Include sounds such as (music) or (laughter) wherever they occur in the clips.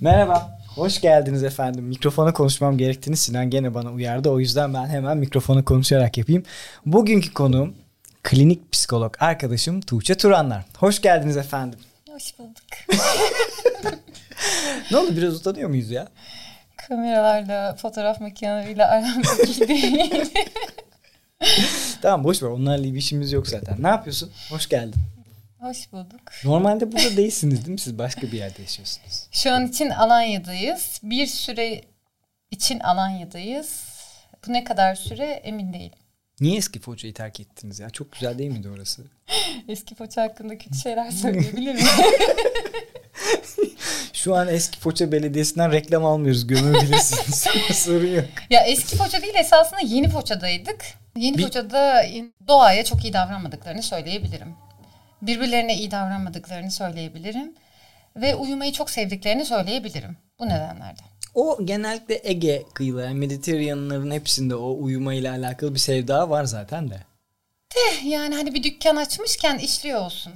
Merhaba. Hoş geldiniz efendim. Mikrofona konuşmam gerektiğini Sinan gene bana uyardı. O yüzden ben hemen mikrofona konuşarak yapayım. Bugünkü konuğum klinik psikolog arkadaşım Tuğçe Turanlar. Hoş geldiniz efendim. Hoş bulduk. (laughs) ne oldu biraz utanıyor muyuz ya? Kameralarla, fotoğraf makineleriyle aram çok değil. (laughs) tamam boş ver onlarla bir işimiz yok zaten. Ne yapıyorsun? Hoş geldin. Hoş bulduk. Normalde burada değilsiniz değil mi? Siz başka bir yerde yaşıyorsunuz. Şu an için Alanya'dayız. Bir süre için Alanya'dayız. Bu ne kadar süre emin değilim. Niye eski Foça'yı terk ettiniz ya? Çok güzel değil miydi orası? (laughs) eski Foça hakkında kötü şeyler söyleyebilir miyim? (laughs) Şu an eski Foça Belediyesi'nden reklam almıyoruz. Gömebilirsiniz. (laughs) Sorun yok. Ya eski Foça değil esasında yeni Foça'daydık. Yeni bir... Foça'da doğaya çok iyi davranmadıklarını söyleyebilirim. Birbirlerine iyi davranmadıklarını söyleyebilirim. Ve uyumayı çok sevdiklerini söyleyebilirim. Bu nedenlerden. O genellikle Ege kıyıları, Mediterraneanların hepsinde o uyumayla alakalı bir sevda var zaten de. De yani hani bir dükkan açmışken işliyor olsun.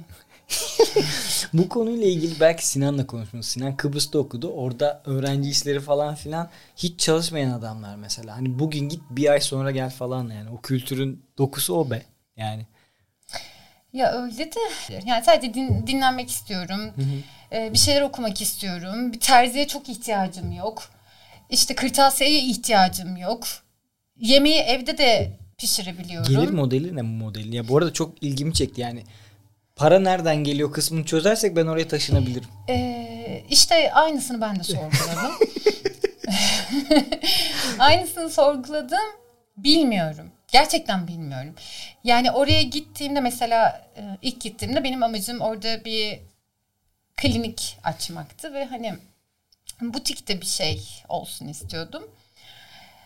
(laughs) Bu konuyla ilgili belki Sinan'la konuşmuş. Sinan Kıbrıs'ta okudu. Orada öğrenci işleri falan filan hiç çalışmayan adamlar mesela. Hani bugün git bir ay sonra gel falan yani. O kültürün dokusu o be. Yani. Ya öyle de yani sadece din, dinlenmek istiyorum. Hı hı. Ee, bir şeyler okumak istiyorum. Bir terziye çok ihtiyacım yok. İşte kırtasiyeye ihtiyacım yok. Yemeği evde de pişirebiliyorum. Gelir modeli ne bu modelin? Ya bu arada çok ilgimi çekti yani. Para nereden geliyor kısmını çözersek ben oraya taşınabilirim. Ee, işte aynısını ben de sorguladım. (laughs) (laughs) aynısını sorguladım. Bilmiyorum. Gerçekten bilmiyorum. Yani oraya gittiğimde mesela e, ilk gittiğimde benim amacım orada bir klinik açmaktı ve hani butikte bir şey olsun istiyordum.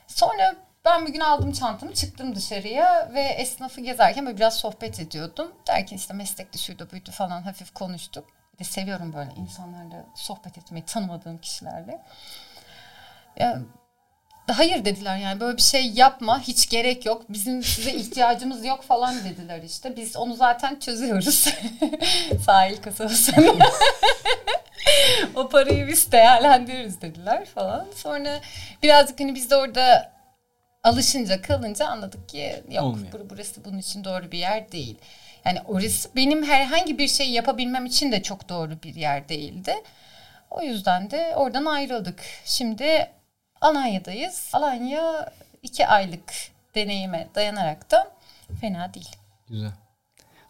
Sonra ben bir gün aldım çantamı çıktım dışarıya ve esnafı gezerken böyle biraz sohbet ediyordum. Derken işte meslekte şuydu buydu falan hafif konuştuk. Bir seviyorum böyle insanlarla sohbet etmeyi tanımadığım kişilerle. Ya, hayır dediler yani böyle bir şey yapma hiç gerek yok bizim size ihtiyacımız yok falan dediler işte. Biz onu zaten çözüyoruz. (laughs) Sahil kasabasını o parayı biz değerlendiriyoruz dediler falan. Sonra birazcık hani biz de orada alışınca kalınca anladık ki yok Olmuyor. burası bunun için doğru bir yer değil. Yani orası benim herhangi bir şey yapabilmem için de çok doğru bir yer değildi. O yüzden de oradan ayrıldık. Şimdi Alanya'dayız. Alanya iki aylık deneyime dayanarak da fena değil. Güzel.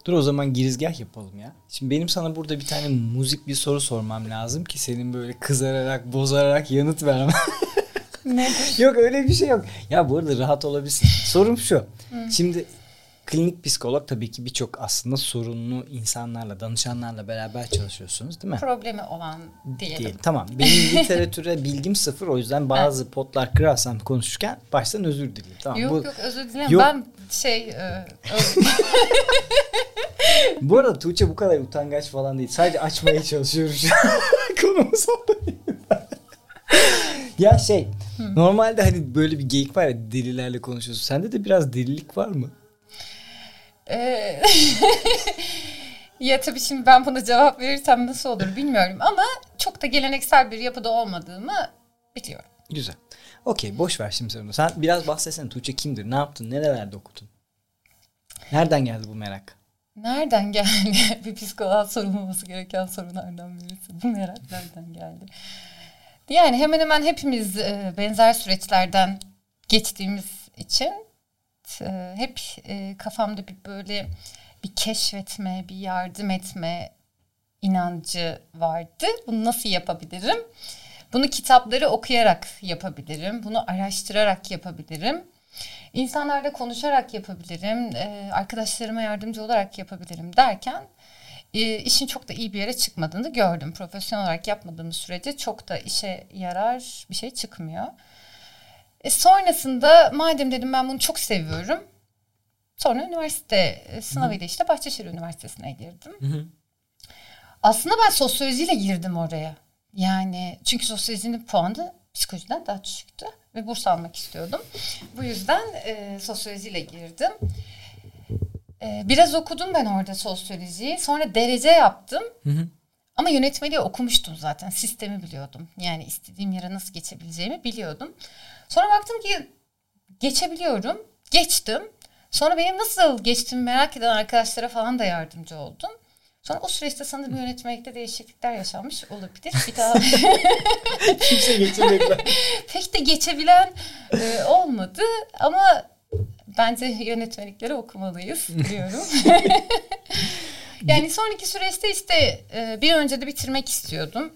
Dur o zaman girizgah yapalım ya. Şimdi benim sana burada bir tane müzik bir soru sormam lazım ki senin böyle kızararak, bozararak yanıt vermem. ne? (laughs) yok öyle bir şey yok. Ya bu arada rahat olabilirsin. Sorum şu. Hı. Şimdi klinik psikolog tabii ki birçok aslında sorunlu insanlarla, danışanlarla beraber çalışıyorsunuz değil mi? Problemi olan diyelim. Değil. Tamam. Benim literatüre bilgim sıfır o yüzden (laughs) bazı potlar kırarsam konuşurken baştan özür dileyim. Tamam. Yok Bu, yok özür dilerim. Yok. Ben şey e, (laughs) Bu arada Tuğçe bu kadar utangaç falan değil. Sadece açmaya çalışıyoruz. (laughs) Konumuz ya şey Hı. normalde hani böyle bir geyik var ya delilerle konuşuyorsun. Sende de biraz delilik var mı? Ee, (laughs) ya tabii şimdi ben buna cevap verirsem nasıl olur bilmiyorum ama çok da geleneksel bir yapıda olmadığımı biliyorum. Güzel. Okey boş ver şimdi sen Sen biraz bahsetsene Tuğçe kimdir? Ne yaptın? Nerelerde okudun? Nereden geldi bu merak? Nereden geldi? (laughs) bir psikoloğa sorulmaması gereken sorunlardan birisi. Bu merak nereden geldi? Yani hemen hemen hepimiz e, benzer süreçlerden geçtiğimiz için e, hep e, kafamda bir böyle bir keşfetme, bir yardım etme inancı vardı. Bunu nasıl yapabilirim? Bunu kitapları okuyarak yapabilirim. Bunu araştırarak yapabilirim. İnsanlarla konuşarak yapabilirim. E, arkadaşlarıma yardımcı olarak yapabilirim derken e, işin çok da iyi bir yere çıkmadığını gördüm. Profesyonel olarak yapmadığımız sürece çok da işe yarar bir şey çıkmıyor. E sonrasında madem dedim ben bunu çok seviyorum. Sonra üniversite e, sınavıyla işte Bahçeşehir Üniversitesi'ne girdim. Hı-hı. Aslında ben sosyolojiyle girdim oraya. Yani çünkü sosyolojinin puanı psikolojiden daha düşüktü ve burs almak istiyordum. Bu yüzden e, sosyolojiyle girdim. E, biraz okudum ben orada sosyolojiyi. Sonra derece yaptım. Hı hı. Ama yönetmeliği okumuştum zaten. Sistemi biliyordum. Yani istediğim yere nasıl geçebileceğimi biliyordum. Sonra baktım ki geçebiliyorum. Geçtim. Sonra benim nasıl geçtiğimi merak eden arkadaşlara falan da yardımcı oldum. Sonra o süreçte sanırım yönetmelikte değişiklikler yaşanmış olabilir. Bir daha (laughs) (laughs) Kimse geçemedi. pek de geçebilen e, olmadı ama bence yönetmelikleri okumalıyız diyorum. (laughs) yani sonraki süreçte işte e, bir önce de bitirmek istiyordum.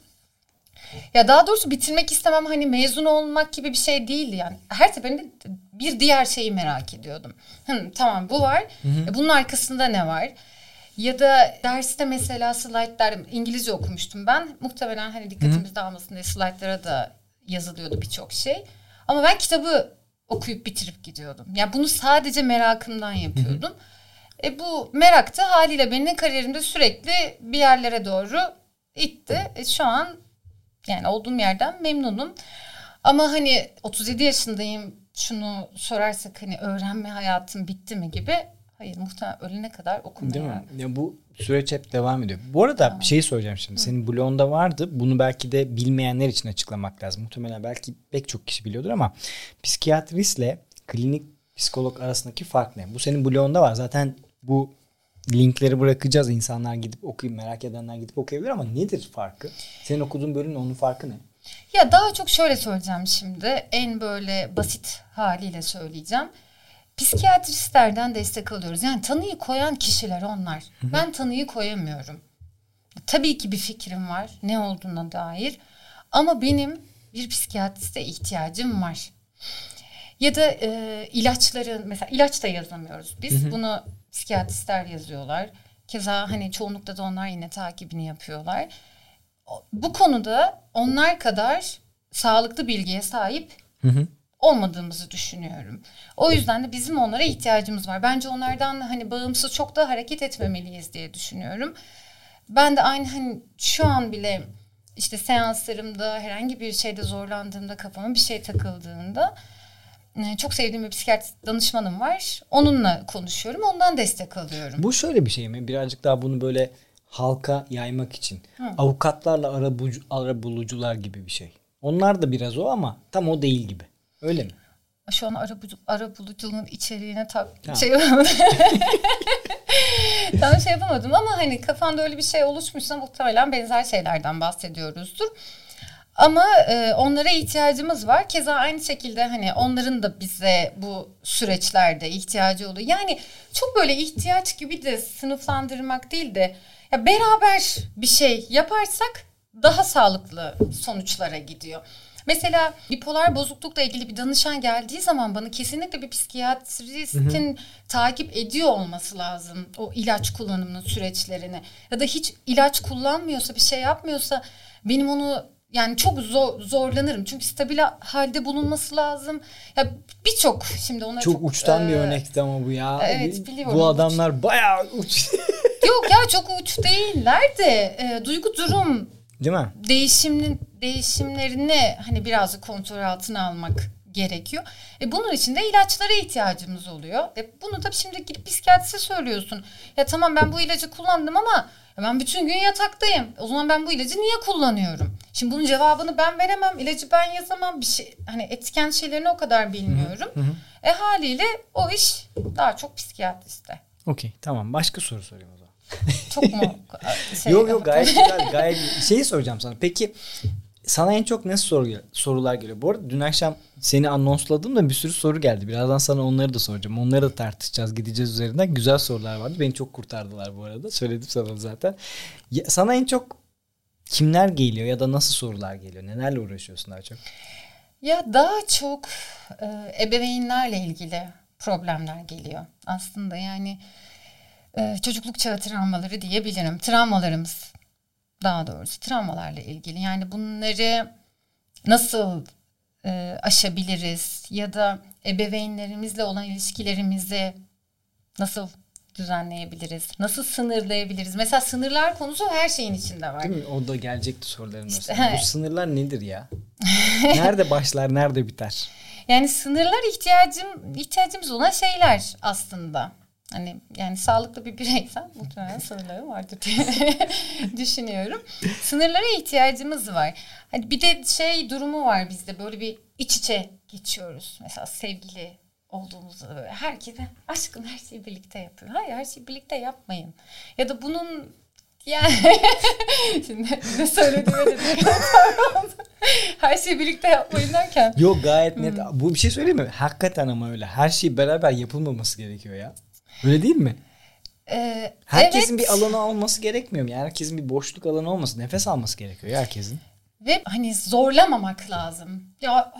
Ya daha doğrusu bitirmek istemem hani mezun olmak gibi bir şey değildi yani. Her seferinde bir diğer şeyi merak ediyordum. Hı, tamam bu var. E, bunun arkasında ne var? Ya da derste mesela slaytlar İngilizce okumuştum ben. Muhtemelen hani dikkatimiz dağılmasın diye slaytlara da yazılıyordu birçok şey. Ama ben kitabı okuyup bitirip gidiyordum. Yani bunu sadece merakımdan yapıyordum. E bu merak da haliyle beni kariyerimde sürekli bir yerlere doğru itti. E şu an yani olduğum yerden memnunum. Ama hani 37 yaşındayım şunu sorarsak hani öğrenme hayatım bitti mi gibi Hayır muhtemelen ölene kadar okumaya. Değil mi? Ya bu süreç hep devam ediyor. Bu arada tamam. bir şey soracağım şimdi. Hı. Senin blogunda vardı. Bunu belki de bilmeyenler için açıklamak lazım. Muhtemelen belki pek çok kişi biliyordur ama psikiyatristle klinik psikolog arasındaki fark ne? Bu senin blogunda var. Zaten bu linkleri bırakacağız. İnsanlar gidip okuyup merak edenler gidip okuyabilir ama nedir farkı? Senin okuduğun bölümün onun farkı ne? Ya daha çok şöyle söyleyeceğim şimdi. En böyle basit haliyle söyleyeceğim psikiyatristlerden destek alıyoruz. Yani tanıyı koyan kişiler onlar. Ben tanıyı koyamıyorum. Tabii ki bir fikrim var ne olduğuna dair. Ama benim bir psikiyatriste ihtiyacım var. Ya da e, ilaçların mesela ilaç da yazamıyoruz biz. Bunu psikiyatristler yazıyorlar. Keza hani çoğunlukta da onlar yine takibini yapıyorlar. Bu konuda onlar kadar sağlıklı bilgiye sahip hı hı olmadığımızı düşünüyorum. O yüzden de bizim onlara ihtiyacımız var. Bence onlardan hani bağımsız çok da hareket etmemeliyiz diye düşünüyorum. Ben de aynı hani şu an bile işte seanslarımda herhangi bir şeyde zorlandığımda kafama bir şey takıldığında çok sevdiğim bir psikiyatrist danışmanım var. Onunla konuşuyorum. Ondan destek alıyorum. Bu şöyle bir şey mi? Birazcık daha bunu böyle halka yaymak için. Hı. Avukatlarla ara, bulucu, ara bulucular gibi bir şey. Onlar da biraz o ama tam o değil gibi. Öyle mi? Şu an ara, ara buluculuğun içeriğine tak tamam. şey yapamadım. (laughs) tam şey yapamadım ama hani kafanda öyle bir şey oluşmuşsa muhtemelen benzer şeylerden bahsediyoruzdur. Ama e, onlara ihtiyacımız var. Keza aynı şekilde hani onların da bize bu süreçlerde ihtiyacı oluyor. Yani çok böyle ihtiyaç gibi de sınıflandırmak değil de ya beraber bir şey yaparsak daha sağlıklı sonuçlara gidiyor. Mesela bipolar bozuklukla ilgili bir danışan geldiği zaman bana kesinlikle bir psikiyatristin hı hı. takip ediyor olması lazım o ilaç kullanımının süreçlerini. Ya da hiç ilaç kullanmıyorsa bir şey yapmıyorsa benim onu yani çok zor, zorlanırım. Çünkü stabil halde bulunması lazım. Ya birçok şimdi ona çok, çok uçtan e, bir örnekti ama bu ya. Evet biliyorum. Bu adamlar uç. bayağı uç. (laughs) Yok ya çok uç değiller de e, duygu durum Değil mi? Değişimin değişimlerini hani biraz kontrol altına almak gerekiyor. E bunun için de ilaçlara ihtiyacımız oluyor. E bunu da şimdi gidip psikiyatriste söylüyorsun. Ya tamam ben bu ilacı kullandım ama ben bütün gün yataktayım. O zaman ben bu ilacı niye kullanıyorum? Şimdi bunun cevabını ben veremem. İlacı ben yazamam. Bir şey hani etken şeylerini o kadar bilmiyorum. Hı hı. E haliyle o iş daha çok psikiyatriste. Okey tamam. Başka soru sorayım o zaman. Çok mu? (laughs) Şey, yok yok gayet güzel. Gayet şeyi soracağım sana. Peki sana en çok ne soru sorular geliyor? Bu arada dün akşam seni anonsladım da bir sürü soru geldi. Birazdan sana onları da soracağım. Onları da tartışacağız. Gideceğiz üzerinden. Güzel sorular vardı. Beni çok kurtardılar bu arada. Söyledim sana zaten. Ya, sana en çok kimler geliyor ya da nasıl sorular geliyor? Nelerle uğraşıyorsun daha çok? Ya daha çok e, ebeveynlerle ilgili problemler geliyor. Aslında yani e, çocukluk çağı travmaları diyebilirim. Travmalarımız daha doğrusu travmalarla ilgili. Yani bunları nasıl e, aşabiliriz ya da ebeveynlerimizle olan ilişkilerimizi nasıl düzenleyebiliriz? Nasıl sınırlayabiliriz? Mesela sınırlar konusu her şeyin içinde var. Değil mi? O da gelecekti soruların işte, arasında. Bu sınırlar nedir ya? (laughs) nerede başlar, nerede biter? Yani sınırlar ihtiyacım ihtiyacımız olan şeyler aslında. Hani yani sağlıklı bir bireysen muhtemelen sınırları vardır diye (laughs) düşünüyorum. Sınırlara ihtiyacımız var. Hani bir de şey durumu var bizde böyle bir iç içe geçiyoruz. Mesela sevgili olduğumuzda böyle herkese aşkın her şeyi birlikte yapıyor. Hayır her şeyi birlikte yapmayın. Ya da bunun yani (laughs) şimdi ne söylediğime de (laughs) Her şeyi birlikte yapmayın derken. Yok gayet net. Hmm. Bu bir şey söyleyeyim mi? Hakikaten ama öyle. Her şey beraber yapılmaması gerekiyor ya. Öyle değil mi? Ee, herkesin evet. bir alanı olması gerekmiyor mu? Yani herkesin bir boşluk alanı olması, nefes alması gerekiyor herkesin. Ve hani zorlamamak lazım. Ya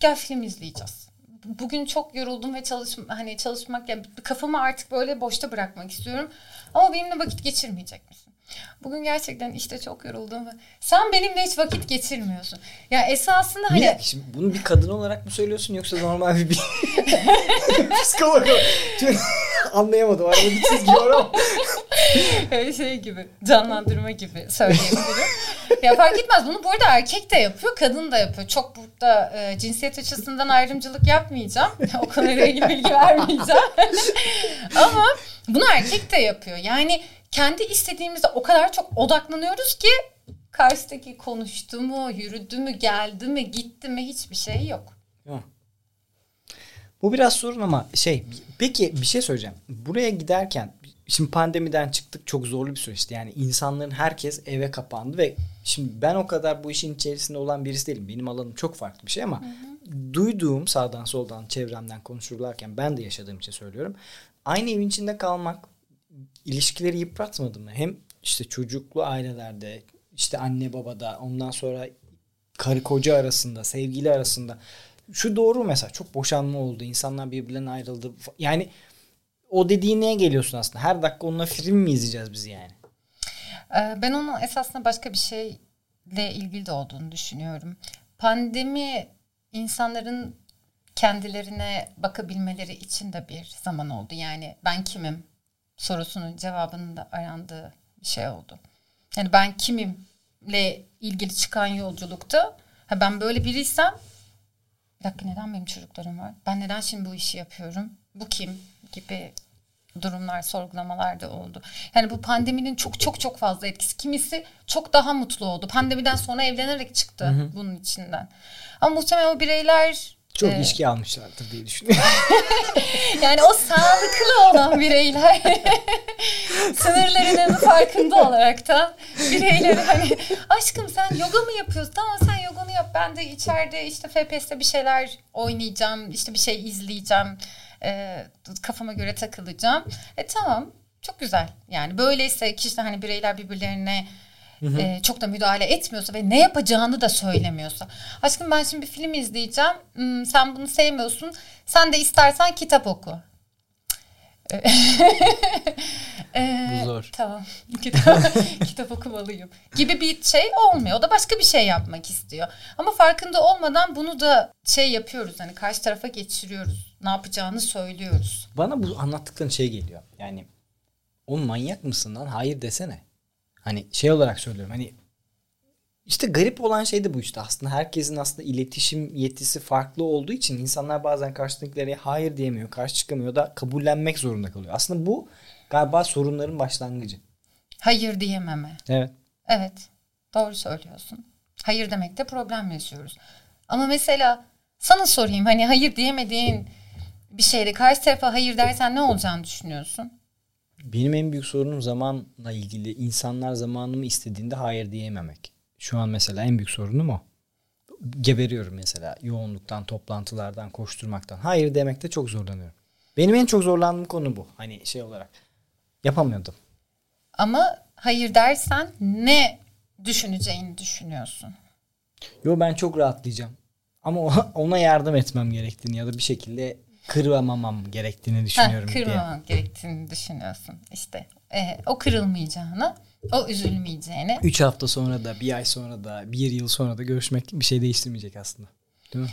gel film izleyeceğiz. Bugün çok yoruldum ve çalışma hani çalışmak yani kafamı artık böyle boşta bırakmak istiyorum. Ama benimle vakit geçirmeyecek misin? Bugün gerçekten işte çok yoruldum. Sen benimle hiç vakit geçirmiyorsun. Ya esasında hani... Niye? Şimdi bunu bir kadın olarak mı söylüyorsun yoksa normal bir, bir... (laughs) psikolog Anlayamadım. Arada bir çizgi var ama. (laughs) şey gibi canlandırma gibi söyleyebilirim. (laughs) ya fark etmez. Bunu bu arada erkek de yapıyor, kadın da yapıyor. Çok burada e, cinsiyet açısından ayrımcılık yapmayacağım. (laughs) o konuyla ilgili bilgi vermeyeceğim. ama bunu erkek de yapıyor. Yani kendi istediğimizde o kadar çok odaklanıyoruz ki karşıdaki konuştu mu, yürüdü mü, geldi mi, gitti mi hiçbir şey yok. Bu biraz sorun ama şey peki bir şey söyleyeceğim. Buraya giderken şimdi pandemiden çıktık çok zorlu bir süreçti. Yani insanların herkes eve kapandı ve şimdi ben o kadar bu işin içerisinde olan birisi değilim. Benim alanım çok farklı bir şey ama hı hı. duyduğum sağdan soldan çevremden konuşurlarken ben de yaşadığım için söylüyorum. Aynı evin içinde kalmak ilişkileri yıpratmadı mı? Hem işte çocuklu ailelerde, işte anne babada, ondan sonra karı koca arasında, sevgili arasında. Şu doğru mesela çok boşanma oldu. insanlar birbirlerinden ayrıldı. Yani o dediğin neye geliyorsun aslında? Her dakika onunla film mi izleyeceğiz biz yani? Ee, ben onun esasında başka bir şeyle ilgili de olduğunu düşünüyorum. Pandemi insanların kendilerine bakabilmeleri için de bir zaman oldu. Yani ben kimim? sorusunun cevabının da arandığı bir şey oldu. Yani ben kimimle ilgili çıkan yolculukta ha ben böyle biriysem bir dakika neden benim çocuklarım var? Ben neden şimdi bu işi yapıyorum? Bu kim? Gibi durumlar, sorgulamalar da oldu. Yani bu pandeminin çok çok çok fazla etkisi. Kimisi çok daha mutlu oldu. Pandemiden sonra evlenerek çıktı hı hı. bunun içinden. Ama muhtemelen o bireyler çok ee, ilişki almışlardır diye düşünüyorum. (laughs) (laughs) yani o sağlıklı olan bireyler (laughs) sınırlarının farkında olarak da bireyleri hani aşkım sen yoga mı yapıyorsun? Tamam sen yoganı yap. Ben de içeride işte FPS'te bir şeyler oynayacağım. işte bir şey izleyeceğim. E, kafama göre takılacağım. E tamam çok güzel. Yani böyleyse kişi hani bireyler birbirlerine E, çok da müdahale etmiyorsa ve ne yapacağını da söylemiyorsa. Aşkım ben şimdi bir film izleyeceğim. Hmm, sen bunu sevmiyorsun. Sen de istersen kitap oku. (laughs) ee, Bu zor. Tamam. (laughs) Kitap, kitap okumalıyım. Gibi bir şey olmuyor. O da başka bir şey yapmak istiyor. Ama farkında olmadan bunu da şey yapıyoruz. Hani karşı tarafa geçiriyoruz. Ne yapacağını söylüyoruz. Bana bu anlattıkların şey geliyor. Yani o manyak mısın lan? Hayır desene. Hani şey olarak söylüyorum. Hani işte garip olan şey de bu işte aslında herkesin aslında iletişim yetisi farklı olduğu için insanlar bazen karşıdakilere hayır diyemiyor, karşı çıkamıyor da kabullenmek zorunda kalıyor. Aslında bu galiba sorunların başlangıcı. Hayır diyememe. Evet. Evet. Doğru söylüyorsun. Hayır demekte problem yaşıyoruz. Ama mesela sana sorayım hani hayır diyemediğin bir şeyde karşı tarafa hayır dersen ne olacağını düşünüyorsun? Benim en büyük sorunum zamanla ilgili. İnsanlar zamanımı istediğinde hayır diyememek. Şu an mesela en büyük sorunum o. Geberiyorum mesela yoğunluktan, toplantılardan, koşturmaktan. Hayır demekte çok zorlanıyorum. Benim en çok zorlandığım konu bu. Hani şey olarak yapamıyordum. Ama hayır dersen ne düşüneceğini düşünüyorsun? Yo ben çok rahatlayacağım. Ama (laughs) ona yardım etmem gerektiğini ya da bir şekilde kırmamam gerektiğini düşünüyorum. Ha, kırmamam diye. gerektiğini düşünüyorsun. İşte e, o kırılmayacağını o üzülmeyeceğini. Üç hafta sonra da, bir ay sonra da, bir yıl sonra da görüşmek bir şey değiştirmeyecek aslında. Değil mi?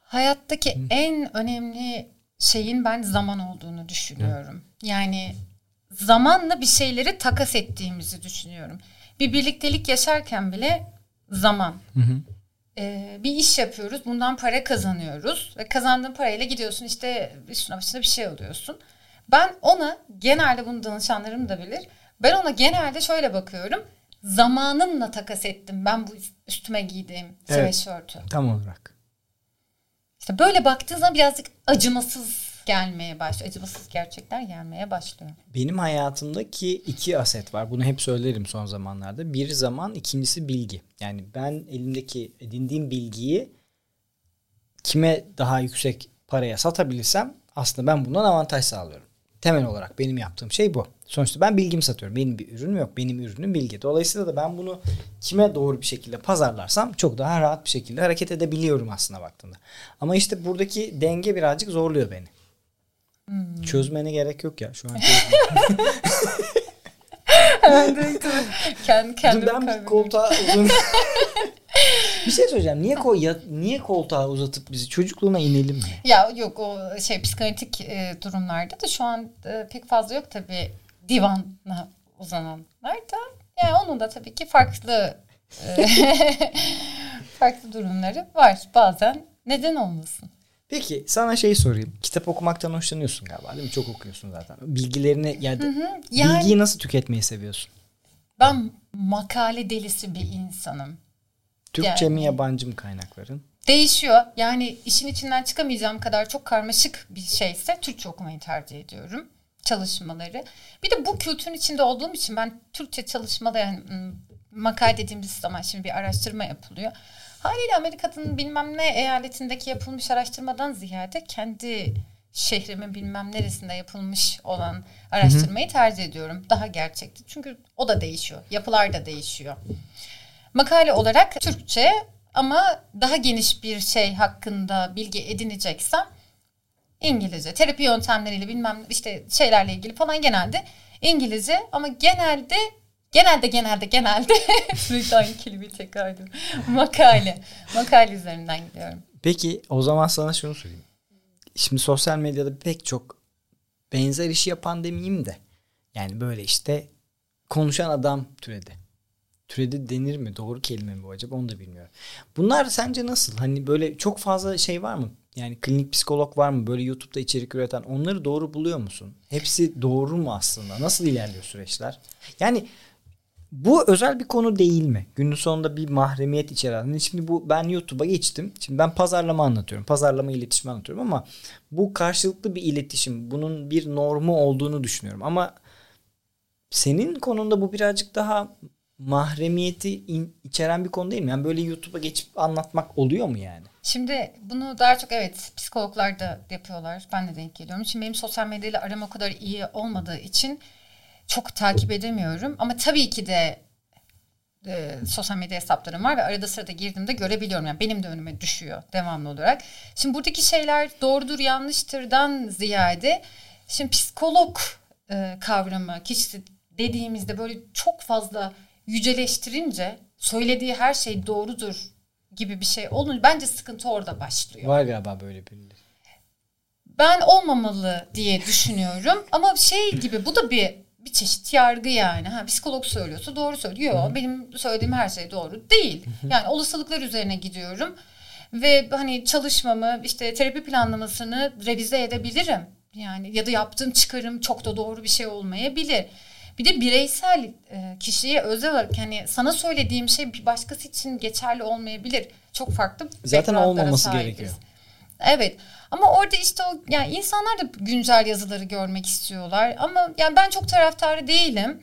Hayattaki Hı. en önemli şeyin ben zaman olduğunu düşünüyorum. Hı. Yani zamanla bir şeyleri takas ettiğimizi düşünüyorum. Bir birliktelik yaşarken bile zaman. Hı hı. Ee, bir iş yapıyoruz. Bundan para kazanıyoruz. Ve kazandığın parayla gidiyorsun işte üstüne başına bir şey alıyorsun. Ben ona genelde bunu danışanlarım da bilir. Ben ona genelde şöyle bakıyorum. Zamanımla takas ettim ben bu üstüme giydiğim Evet. sweatshirt'ü. Tam olarak. İşte böyle baktığın zaman birazcık acımasız gelmeye başlıyor. Acımasız gerçekler gelmeye başlıyor. Benim hayatımdaki iki aset var. Bunu hep söylerim son zamanlarda. Bir zaman, ikincisi bilgi. Yani ben elimdeki edindiğim bilgiyi kime daha yüksek paraya satabilirsem aslında ben bundan avantaj sağlıyorum. Temel olarak benim yaptığım şey bu. Sonuçta ben bilgimi satıyorum. Benim bir ürünüm yok. Benim ürünüm bilgi. Dolayısıyla da ben bunu kime doğru bir şekilde pazarlarsam çok daha rahat bir şekilde hareket edebiliyorum aslında baktığında. Ama işte buradaki denge birazcık zorluyor beni. Çözmene gerek yok ya şu an. (laughs) çözme. Kendi Dur kendime ben bir koltuğa uzun... (laughs) bir şey söyleyeceğim. Niye ko ya, niye koltuğa uzatıp bizi çocukluğuna inelim mi? Ya yok o şey psikanalitik e, durumlarda da şu an e, pek fazla yok tabii divana uzananlar da. Yani onun da tabii ki farklı e, (laughs) farklı durumları var bazen. Neden olmasın? Peki sana şey sorayım. Kitap okumaktan hoşlanıyorsun galiba değil mi? Çok okuyorsun zaten. Bilgilerini yani, Yani- bilgiyi nasıl tüketmeyi seviyorsun? Ben makale delisi bir insanım. Türkçe Yani- mi yabancı mı kaynakların? Değişiyor. Yani işin içinden çıkamayacağım kadar çok karmaşık bir şeyse Türkçe okumayı tercih ediyorum. Çalışmaları. Bir de bu kültürün içinde olduğum için ben Türkçe çalışmaları yani ım, makale dediğimiz zaman şimdi bir araştırma yapılıyor. Haliyle Amerika'nın bilmem ne eyaletindeki yapılmış araştırmadan ziyade kendi şehrimin bilmem neresinde yapılmış olan araştırmayı tercih ediyorum. Daha gerçekti. Çünkü o da değişiyor. Yapılar da değişiyor. Makale olarak Türkçe ama daha geniş bir şey hakkında bilgi edineceksem İngilizce. Terapi yöntemleriyle bilmem işte şeylerle ilgili falan genelde İngilizce ama genelde genelde genelde genelde (laughs) sürekli aynı kelimeyi tekrar ediyorum. Makale. Makale üzerinden gidiyorum. Peki o zaman sana şunu sorayım. Şimdi sosyal medyada pek çok benzer işi yapan demeyeyim de. Yani böyle işte konuşan adam türedi. Türedi denir mi? Doğru kelime mi bu acaba? Onu da bilmiyorum. Bunlar sence nasıl? Hani böyle çok fazla şey var mı? Yani klinik psikolog var mı? Böyle YouTube'da içerik üreten. Onları doğru buluyor musun? Hepsi doğru mu aslında? Nasıl ilerliyor süreçler? Yani bu özel bir konu değil mi? Günün sonunda bir mahremiyet içeren. Hani Şimdi bu ben YouTube'a geçtim. Şimdi ben pazarlama anlatıyorum. Pazarlama iletişimi anlatıyorum ama bu karşılıklı bir iletişim. Bunun bir normu olduğunu düşünüyorum. Ama senin konunda bu birazcık daha mahremiyeti in- içeren bir konu değil mi? Yani böyle YouTube'a geçip anlatmak oluyor mu yani? Şimdi bunu daha çok evet psikologlar da yapıyorlar. Ben de denk geliyorum. Şimdi benim sosyal medyayla aram o kadar iyi olmadığı için çok takip edemiyorum. Ama tabii ki de e, sosyal medya hesaplarım var ve arada sırada girdiğimde görebiliyorum. Yani benim de önüme düşüyor devamlı olarak. Şimdi buradaki şeyler doğrudur yanlıştırdan ziyade şimdi psikolog e, kavramı kişisi dediğimizde böyle çok fazla yüceleştirince söylediği her şey doğrudur gibi bir şey olunca bence sıkıntı orada başlıyor. Var galiba böyle birileri. Ben olmamalı diye düşünüyorum ama şey gibi bu da bir bir çeşit yargı yani. Ha, psikolog söylüyorsa doğru söylüyor. Yok, benim söylediğim her şey doğru değil. Yani olasılıklar üzerine gidiyorum ve hani çalışmamı işte terapi planlamasını revize edebilirim. Yani ya da yaptığım çıkarım çok da doğru bir şey olmayabilir. Bir de bireysel e, kişiye özel olarak hani sana söylediğim şey bir başkası için geçerli olmayabilir. Çok farklı Zaten olmaması sahibiz. gerekiyor. Evet. Ama orada işte o yani insanlar da güncel yazıları görmek istiyorlar. Ama yani ben çok taraftarı değilim.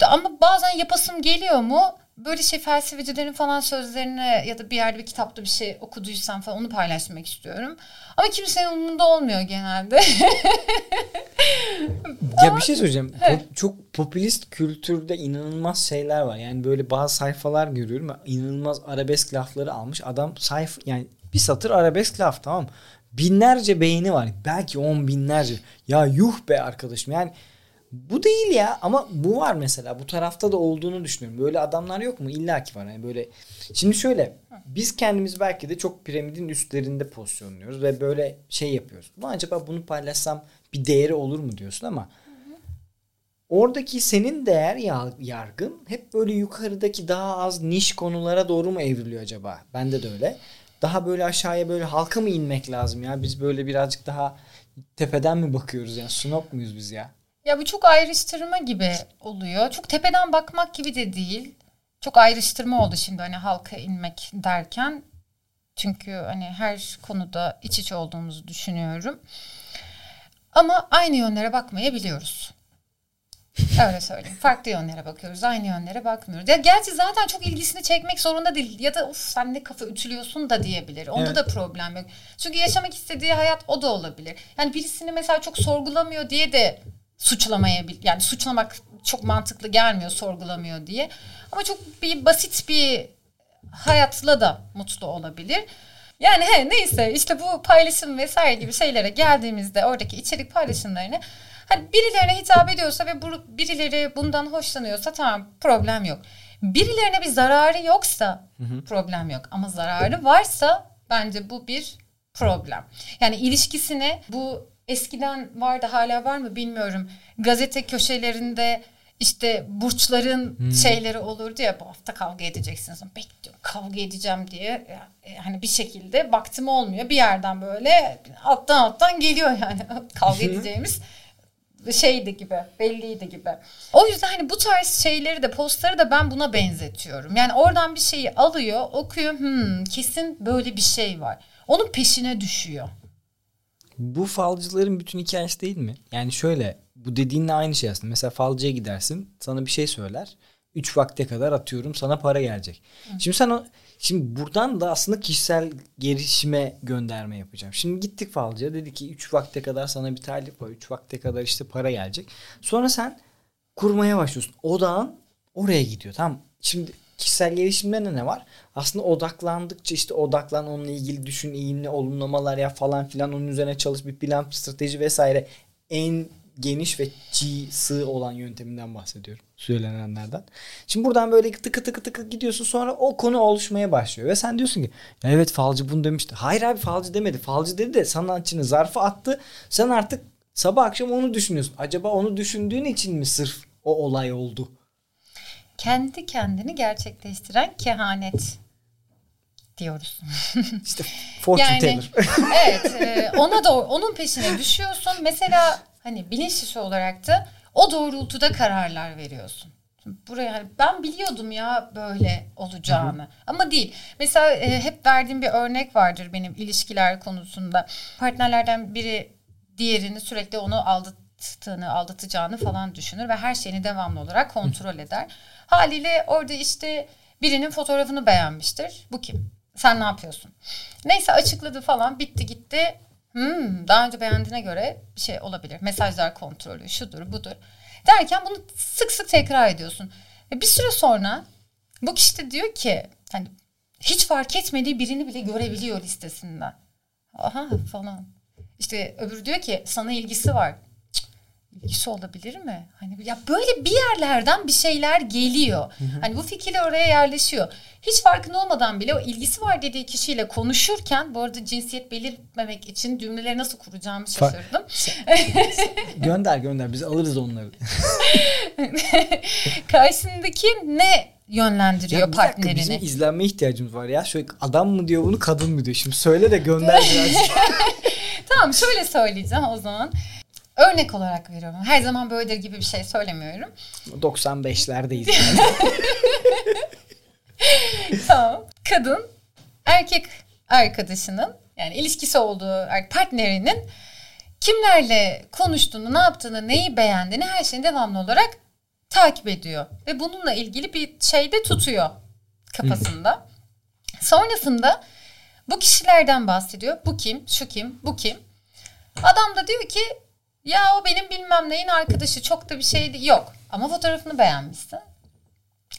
Da- Ama bazen yapasım geliyor mu? Böyle şey felsefecilerin falan sözlerini ya da bir yerde bir kitapta bir şey okuduysam falan onu paylaşmak istiyorum. Ama kimsenin umurunda olmuyor genelde. (laughs) Ya bir şey söyleyeceğim. Po- çok popülist kültürde inanılmaz şeyler var. Yani böyle bazı sayfalar görüyorum. İnanılmaz arabesk lafları almış. Adam sayfa yani bir satır arabesk laf tamam? Binlerce beğeni var. Belki on binlerce. Ya yuh be arkadaşım. Yani bu değil ya ama bu var mesela. Bu tarafta da olduğunu düşünüyorum. Böyle adamlar yok mu? İlla ki var. Yani böyle Şimdi şöyle biz kendimiz belki de çok piramidin üstlerinde pozisyonluyoruz ve böyle şey yapıyoruz. Bu acaba bunu paylaşsam bir değeri olur mu diyorsun ama oradaki senin değer ya- yargın hep böyle yukarıdaki daha az niş konulara doğru mu evriliyor acaba? Bende de öyle. Daha böyle aşağıya böyle halka mı inmek lazım ya? Biz böyle birazcık daha tepeden mi bakıyoruz yani snop muyuz biz ya? Ya bu çok ayrıştırma gibi oluyor. Çok tepeden bakmak gibi de değil. Çok ayrıştırma oldu şimdi hani halka inmek derken. Çünkü hani her konuda iç içe olduğumuzu düşünüyorum. Ama aynı yönlere bakmayabiliyoruz. Öyle söyleyeyim. Farklı yönlere bakıyoruz. Aynı yönlere bakmıyoruz. Ya gerçi zaten çok ilgisini çekmek zorunda değil. Ya da uf sen ne kafa ütülüyorsun da diyebilir. Onda Evet. da problem yok. Çünkü yaşamak istediği hayat o da olabilir. Yani birisini mesela çok sorgulamıyor diye de suçlamayabilir. Yani suçlamak çok mantıklı gelmiyor sorgulamıyor diye. Ama çok bir basit bir hayatla da mutlu olabilir. Yani he, neyse işte bu paylaşım vesaire gibi şeylere geldiğimizde oradaki içerik paylaşımlarını hani birilerine hitap ediyorsa ve bu, birileri bundan hoşlanıyorsa tamam problem yok. Birilerine bir zararı yoksa problem yok ama zararı varsa bence bu bir problem. Yani ilişkisine bu eskiden vardı hala var mı bilmiyorum. Gazete köşelerinde işte burçların şeyleri olurdu ya bu hafta kavga edeceksiniz. Bekliyorum kavga edeceğim diye e, hani bir şekilde vaktim olmuyor. Bir yerden böyle alttan alttan geliyor yani (laughs) kavga edeceğimiz şeydi gibi belliydi gibi. O yüzden hani bu tarz şeyleri de postları da ben buna benzetiyorum. Yani oradan bir şeyi alıyor okuyor hmm, kesin böyle bir şey var. Onun peşine düşüyor. Bu falcıların bütün hikayesi değil mi? Yani şöyle bu dediğinle aynı şey aslında. Mesela falcıya gidersin sana bir şey söyler. 3 vakte kadar atıyorum sana para gelecek. Şimdi sen o şimdi buradan da aslında kişisel gelişime gönderme yapacağım. Şimdi gittik falcıya dedi ki 3 vakte kadar sana bir talip var. 3 vakte kadar işte para gelecek. Sonra sen kurmaya başlıyorsun. Odağın oraya gidiyor. Tamam. Şimdi kişisel gelişimde de ne var? Aslında odaklandıkça işte odaklan onunla ilgili düşün, iyimli olumlamalar ya falan filan onun üzerine çalış bir plan, strateji vesaire en geniş ve çiğ, sığ olan yönteminden bahsediyorum. Söylenenlerden. Şimdi buradan böyle tıkı tıkı tıkı gidiyorsun sonra o konu oluşmaya başlıyor. Ve sen diyorsun ki ya evet falcı bunu demişti. Hayır abi falcı demedi. Falcı dedi de sanatçının zarfı attı. Sen artık sabah akşam onu düşünüyorsun. Acaba onu düşündüğün için mi sırf o olay oldu? Kendi kendini gerçekleştiren kehanet diyoruz. İşte fortune Yani- teller. evet, e, ona da onun peşine düşüyorsun. Mesela hani bilinç dışı olarak da o doğrultuda kararlar veriyorsun. Buraya hani ben biliyordum ya böyle olacağını. Ama değil. Mesela e, hep verdiğim bir örnek vardır benim ilişkiler konusunda. Partnerlerden biri diğerini sürekli onu aldattığını, aldatacağını falan düşünür ve her şeyini devamlı olarak kontrol eder. Haliyle orada işte birinin fotoğrafını beğenmiştir. Bu kim? Sen ne yapıyorsun? Neyse açıkladı falan bitti gitti. Hmm, daha önce beğendiğine göre bir şey olabilir. Mesajlar kontrolü şudur budur. Derken bunu sık sık tekrar ediyorsun. Ve bir süre sonra bu kişi de diyor ki hani hiç fark etmediği birini bile görebiliyor listesinden. Aha falan. İşte öbürü diyor ki sana ilgisi var. İlgisi olabilir mi? Hani ya böyle bir yerlerden bir şeyler geliyor. Hani bu fikirler oraya yerleşiyor. Hiç farkında olmadan bile o ilgisi var dediği kişiyle konuşurken bu arada cinsiyet belirtmemek için cümleleri nasıl kuracağımı şaşırdım. (laughs) gönder gönder biz alırız onları. (laughs) Karşısındaki ne yönlendiriyor Ya bir dakika partnerini? bizim izlenme ihtiyacımız var ya. Şöyle adam mı diyor bunu kadın mı diyor. Şimdi söyle de gönder (laughs) biraz. Tamam şöyle söyleyeceğim o zaman. Örnek olarak veriyorum. Her zaman böyledir gibi bir şey söylemiyorum. 95'lerdeyiz yani. (laughs) tamam. Kadın erkek arkadaşının yani ilişkisi olduğu er- partnerinin kimlerle konuştuğunu, ne yaptığını, neyi beğendiğini her şeyini devamlı olarak takip ediyor. Ve bununla ilgili bir şey de tutuyor kafasında. Sonrasında bu kişilerden bahsediyor. Bu kim, şu kim, bu kim. Adam da diyor ki ya o benim bilmem neyin arkadaşı çok da bir şey değil. Yok ama fotoğrafını beğenmişsin.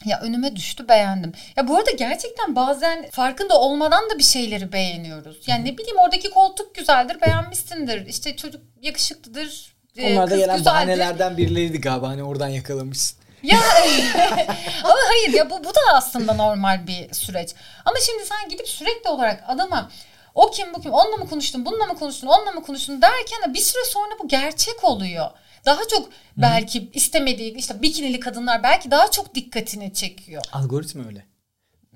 Ya önüme düştü beğendim. Ya bu arada gerçekten bazen farkında olmadan da bir şeyleri beğeniyoruz. Yani ne bileyim oradaki koltuk güzeldir beğenmişsindir. İşte çocuk yakışıklıdır. e, Onlar da gelen güzeldir. bahanelerden birileriydi galiba. Hani oradan yakalamışsın. Ya (laughs) ama hayır ya bu, bu da aslında normal bir süreç. Ama şimdi sen gidip sürekli olarak adama o kim bu kim onunla mı konuştun bununla mı konuştun onunla mı konuştun derken de bir süre sonra bu gerçek oluyor. Daha çok belki istemediği işte bikinili kadınlar belki daha çok dikkatini çekiyor. Algoritma öyle.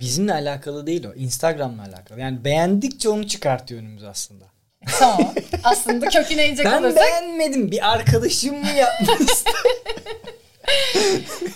Bizimle alakalı değil o. Instagram'la alakalı. Yani beğendikçe onu çıkartıyor önümüze aslında. Tamam. (laughs) Aslında köküne inecek Ben olursak. beğenmedim. Bir arkadaşım mı yapmıştı? (laughs)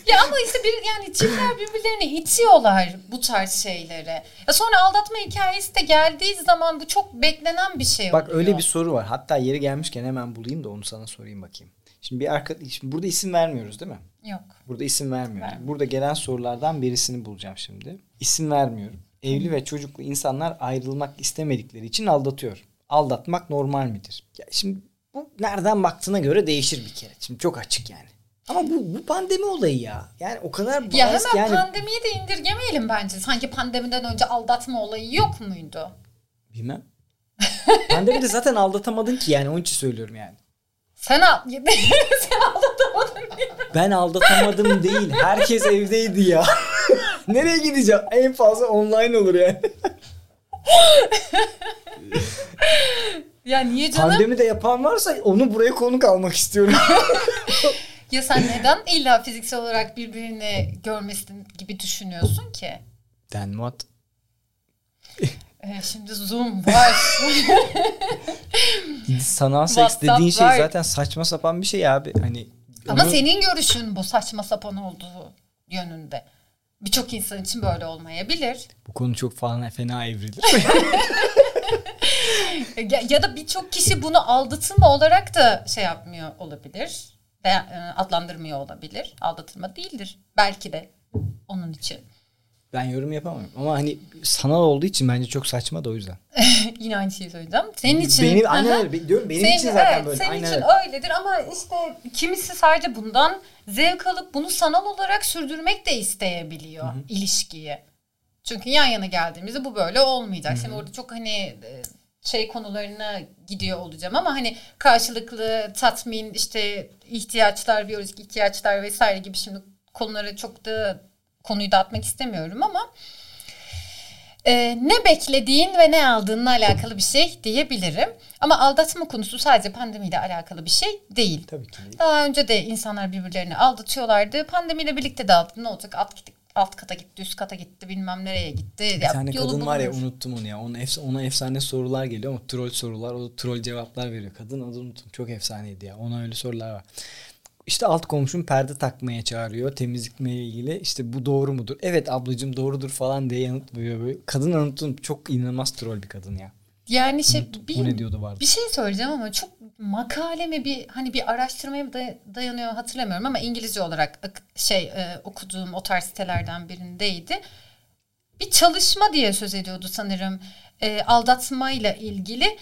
Ya ama işte bir yani çiftler birbirlerini itiyorlar bu tarz şeylere. Ya sonra aldatma hikayesi de geldiği zaman bu çok beklenen bir şey Bak oluyor. öyle bir soru var. Hatta yeri gelmişken hemen bulayım da onu sana sorayım bakayım. Şimdi bir arka şimdi burada isim vermiyoruz değil mi? Yok. Burada isim vermiyoruz. Vermiyorum. Burada gelen sorulardan birisini bulacağım şimdi. İsim vermiyorum. Evli ve çocuklu insanlar ayrılmak istemedikleri için aldatıyor. Aldatmak normal midir? Ya şimdi bu nereden baktığına göre değişir bir kere. Şimdi çok açık yani. Ama bu, bu pandemi olayı ya. Yani o kadar Ya bariz hemen yani. pandemiyi de indirgemeyelim bence. Sanki pandemiden önce aldatma olayı yok muydu? Bilmem. Pandemide zaten aldatamadın ki yani onun için söylüyorum yani. Sen al (laughs) sen aldatamadın diye. Ben aldatamadım değil. Herkes evdeydi ya. (laughs) Nereye gideceğim? En fazla online olur yani. (laughs) Ya niye canım? Pandemide yapan varsa onu buraya konuk almak istiyorum. Ya sen neden illa fiziksel olarak birbirini görmesin gibi düşünüyorsun ki? Then what? Ee, şimdi Zoom var. (laughs) Sanal seks WhatsApp dediğin şey var. zaten saçma sapan bir şey abi. Hani Ama onu- senin görüşün bu saçma sapan olduğu yönünde. Birçok insan için böyle olmayabilir. bu konu çok falan fena evrilir. (laughs) (laughs) Ya, ya da birçok kişi bunu aldatılma olarak da şey yapmıyor olabilir. E, adlandırmıyor olabilir. Aldatılma değildir. Belki de onun için. ben yorum yapamam. Ama hani sanal olduğu için bence çok saçma da o yüzden. (laughs) Yine aynı şeyi söyleyeceğim. Senin için. Benim, aynen öyle. Diyorum, benim Senin- için zaten evet, böyle. Senin Aynen için öyle. öyledir ama işte kimisi sadece bundan zevk alıp bunu sanal olarak sürdürmek de isteyebiliyor ilişkiyi. Çünkü yan yana geldiğimizde bu böyle olmayacak. Şimdi orada çok hani e, şey konularına gidiyor olacağım ama hani karşılıklı tatmin işte ihtiyaçlar, biyolojik ihtiyaçlar vesaire gibi şimdi konulara çok da konuyu dağıtmak istemiyorum ama e, ne beklediğin ve ne aldığınla alakalı bir şey diyebilirim. Ama aldatma konusu sadece pandemiyle alakalı bir şey değil. Tabii ki değil. Daha önce de insanlar birbirlerini aldatıyorlardı. Pandemiyle birlikte de aldattı. Ne olacak? Alt, git- alt kata gitti, üst kata gitti, bilmem nereye gitti. Bir Ya, tane kadın var ya unuttum onu ya. Ona, efs- ona efsane sorular geliyor ama troll sorular. O troll cevaplar veriyor. Kadın adını unuttum. Çok efsaneydi ya. Ona öyle sorular var. İşte alt komşum perde takmaya çağırıyor temizlikle ilgili. İşte bu doğru mudur? Evet ablacığım doğrudur falan diye yanıt veriyor. Böyle. Kadın unuttum. Çok inanılmaz troll bir kadın ya. Yani şey bir, O ne diyordu vardı. bir şey söyleyeceğim ama çok makale mi bir hani bir araştırmaya dayanıyor hatırlamıyorum ama İngilizce olarak ak- şey e, okuduğum o tarz sitelerden birindeydi. Bir çalışma diye söz ediyordu sanırım. E, aldatmayla ilgili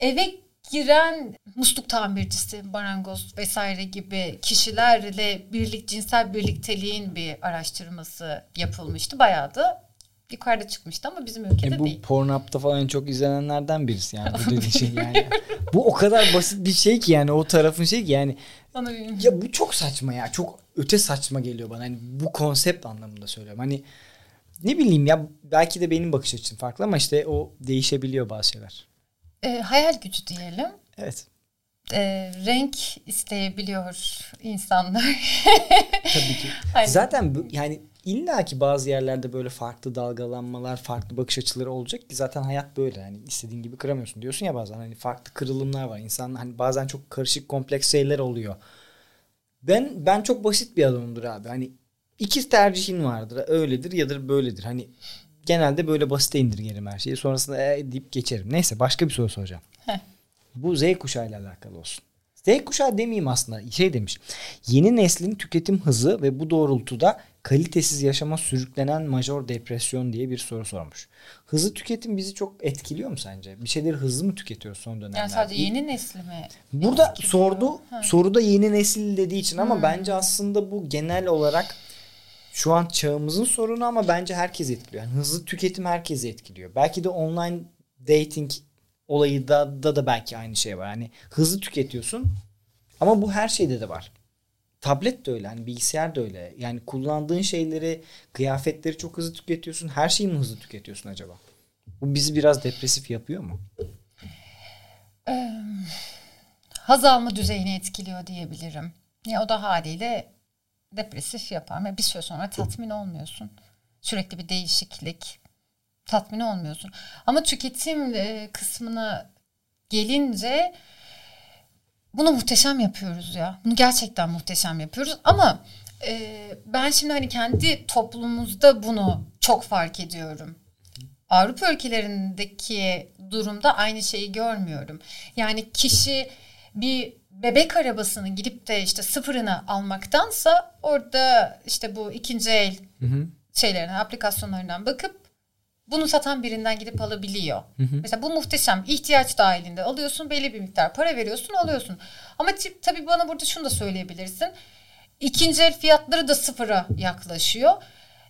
eve giren musluk tamircisi, marangoz vesaire gibi kişilerle birlik cinsel birlikteliğin bir araştırması yapılmıştı. Bayağı da yukarıda çıkmıştı ama bizim ülkede E bu değil. Pornhub'da falan en çok izlenenlerden birisi yani bu dediğin şey (laughs) yani. bu o kadar basit bir şey ki yani o tarafın şey ki yani Bana bir- ya bu çok saçma ya. Çok öte saçma geliyor bana. Hani bu konsept anlamında söylüyorum. Hani ne bileyim ya belki de benim bakış açım farklı ama işte o değişebiliyor bazı şeyler. E, hayal gücü diyelim. Evet. E, renk isteyebiliyor insanlar. Tabii ki. (laughs) Hani- Zaten bu, yani illa ki bazı yerlerde böyle farklı dalgalanmalar, farklı bakış açıları olacak ki zaten hayat böyle. Hani istediğin gibi kıramıyorsun diyorsun ya bazen hani farklı kırılımlar var. İnsan hani bazen çok karışık kompleks şeyler oluyor. Ben ben çok basit bir adamımdır abi. Hani iki tercihin vardır. Öyledir ya da böyledir. Hani genelde böyle basite indirgerim her şeyi. Sonrasında e, deyip geçerim. Neyse başka bir soru soracağım. Heh. Bu Z kuşağıyla alakalı olsun. Z kuşağı demeyeyim aslında. Şey demiş. Yeni neslin tüketim hızı ve bu doğrultuda kalitesiz yaşama sürüklenen major depresyon diye bir soru sormuş. Hızlı tüketim bizi çok etkiliyor mu sence? Bir şeyleri hızlı mı tüketiyoruz son dönemlerde? yani sadece yeni nesli mi? Burada etkiliyor? sordu. Ha. Hmm. Soruda yeni nesil dediği için ama bence aslında bu genel olarak şu an çağımızın sorunu ama bence herkes etkiliyor. Yani hızlı tüketim herkesi etkiliyor. Belki de online dating olayı da, da da belki aynı şey var. Hani hızlı tüketiyorsun ama bu her şeyde de var. Tablet de öyle, hani bilgisayar da öyle. Yani kullandığın şeyleri, kıyafetleri çok hızlı tüketiyorsun. Her şeyi mi hızlı tüketiyorsun acaba? Bu bizi biraz depresif yapıyor mu? Haz alma düzeyini etkiliyor diyebilirim. Ya o da haliyle depresif yapar ve bir süre sonra tatmin olmuyorsun. Sürekli bir değişiklik. Tatmin olmuyorsun. Ama tüketim e, kısmına gelince bunu muhteşem yapıyoruz ya. Bunu gerçekten muhteşem yapıyoruz ama e, ben şimdi hani kendi toplumumuzda bunu çok fark ediyorum. Avrupa ülkelerindeki durumda aynı şeyi görmüyorum. Yani kişi bir bebek arabasını gidip de işte sıfırını almaktansa orada işte bu ikinci el Hı hı. şeylerine, aplikasyonlarından bakıp bunu satan birinden gidip alabiliyor. Hı hı. Mesela bu muhteşem. ihtiyaç dahilinde alıyorsun belli bir miktar para veriyorsun alıyorsun. Ama tabii bana burada şunu da söyleyebilirsin. İkinci el fiyatları da sıfıra yaklaşıyor.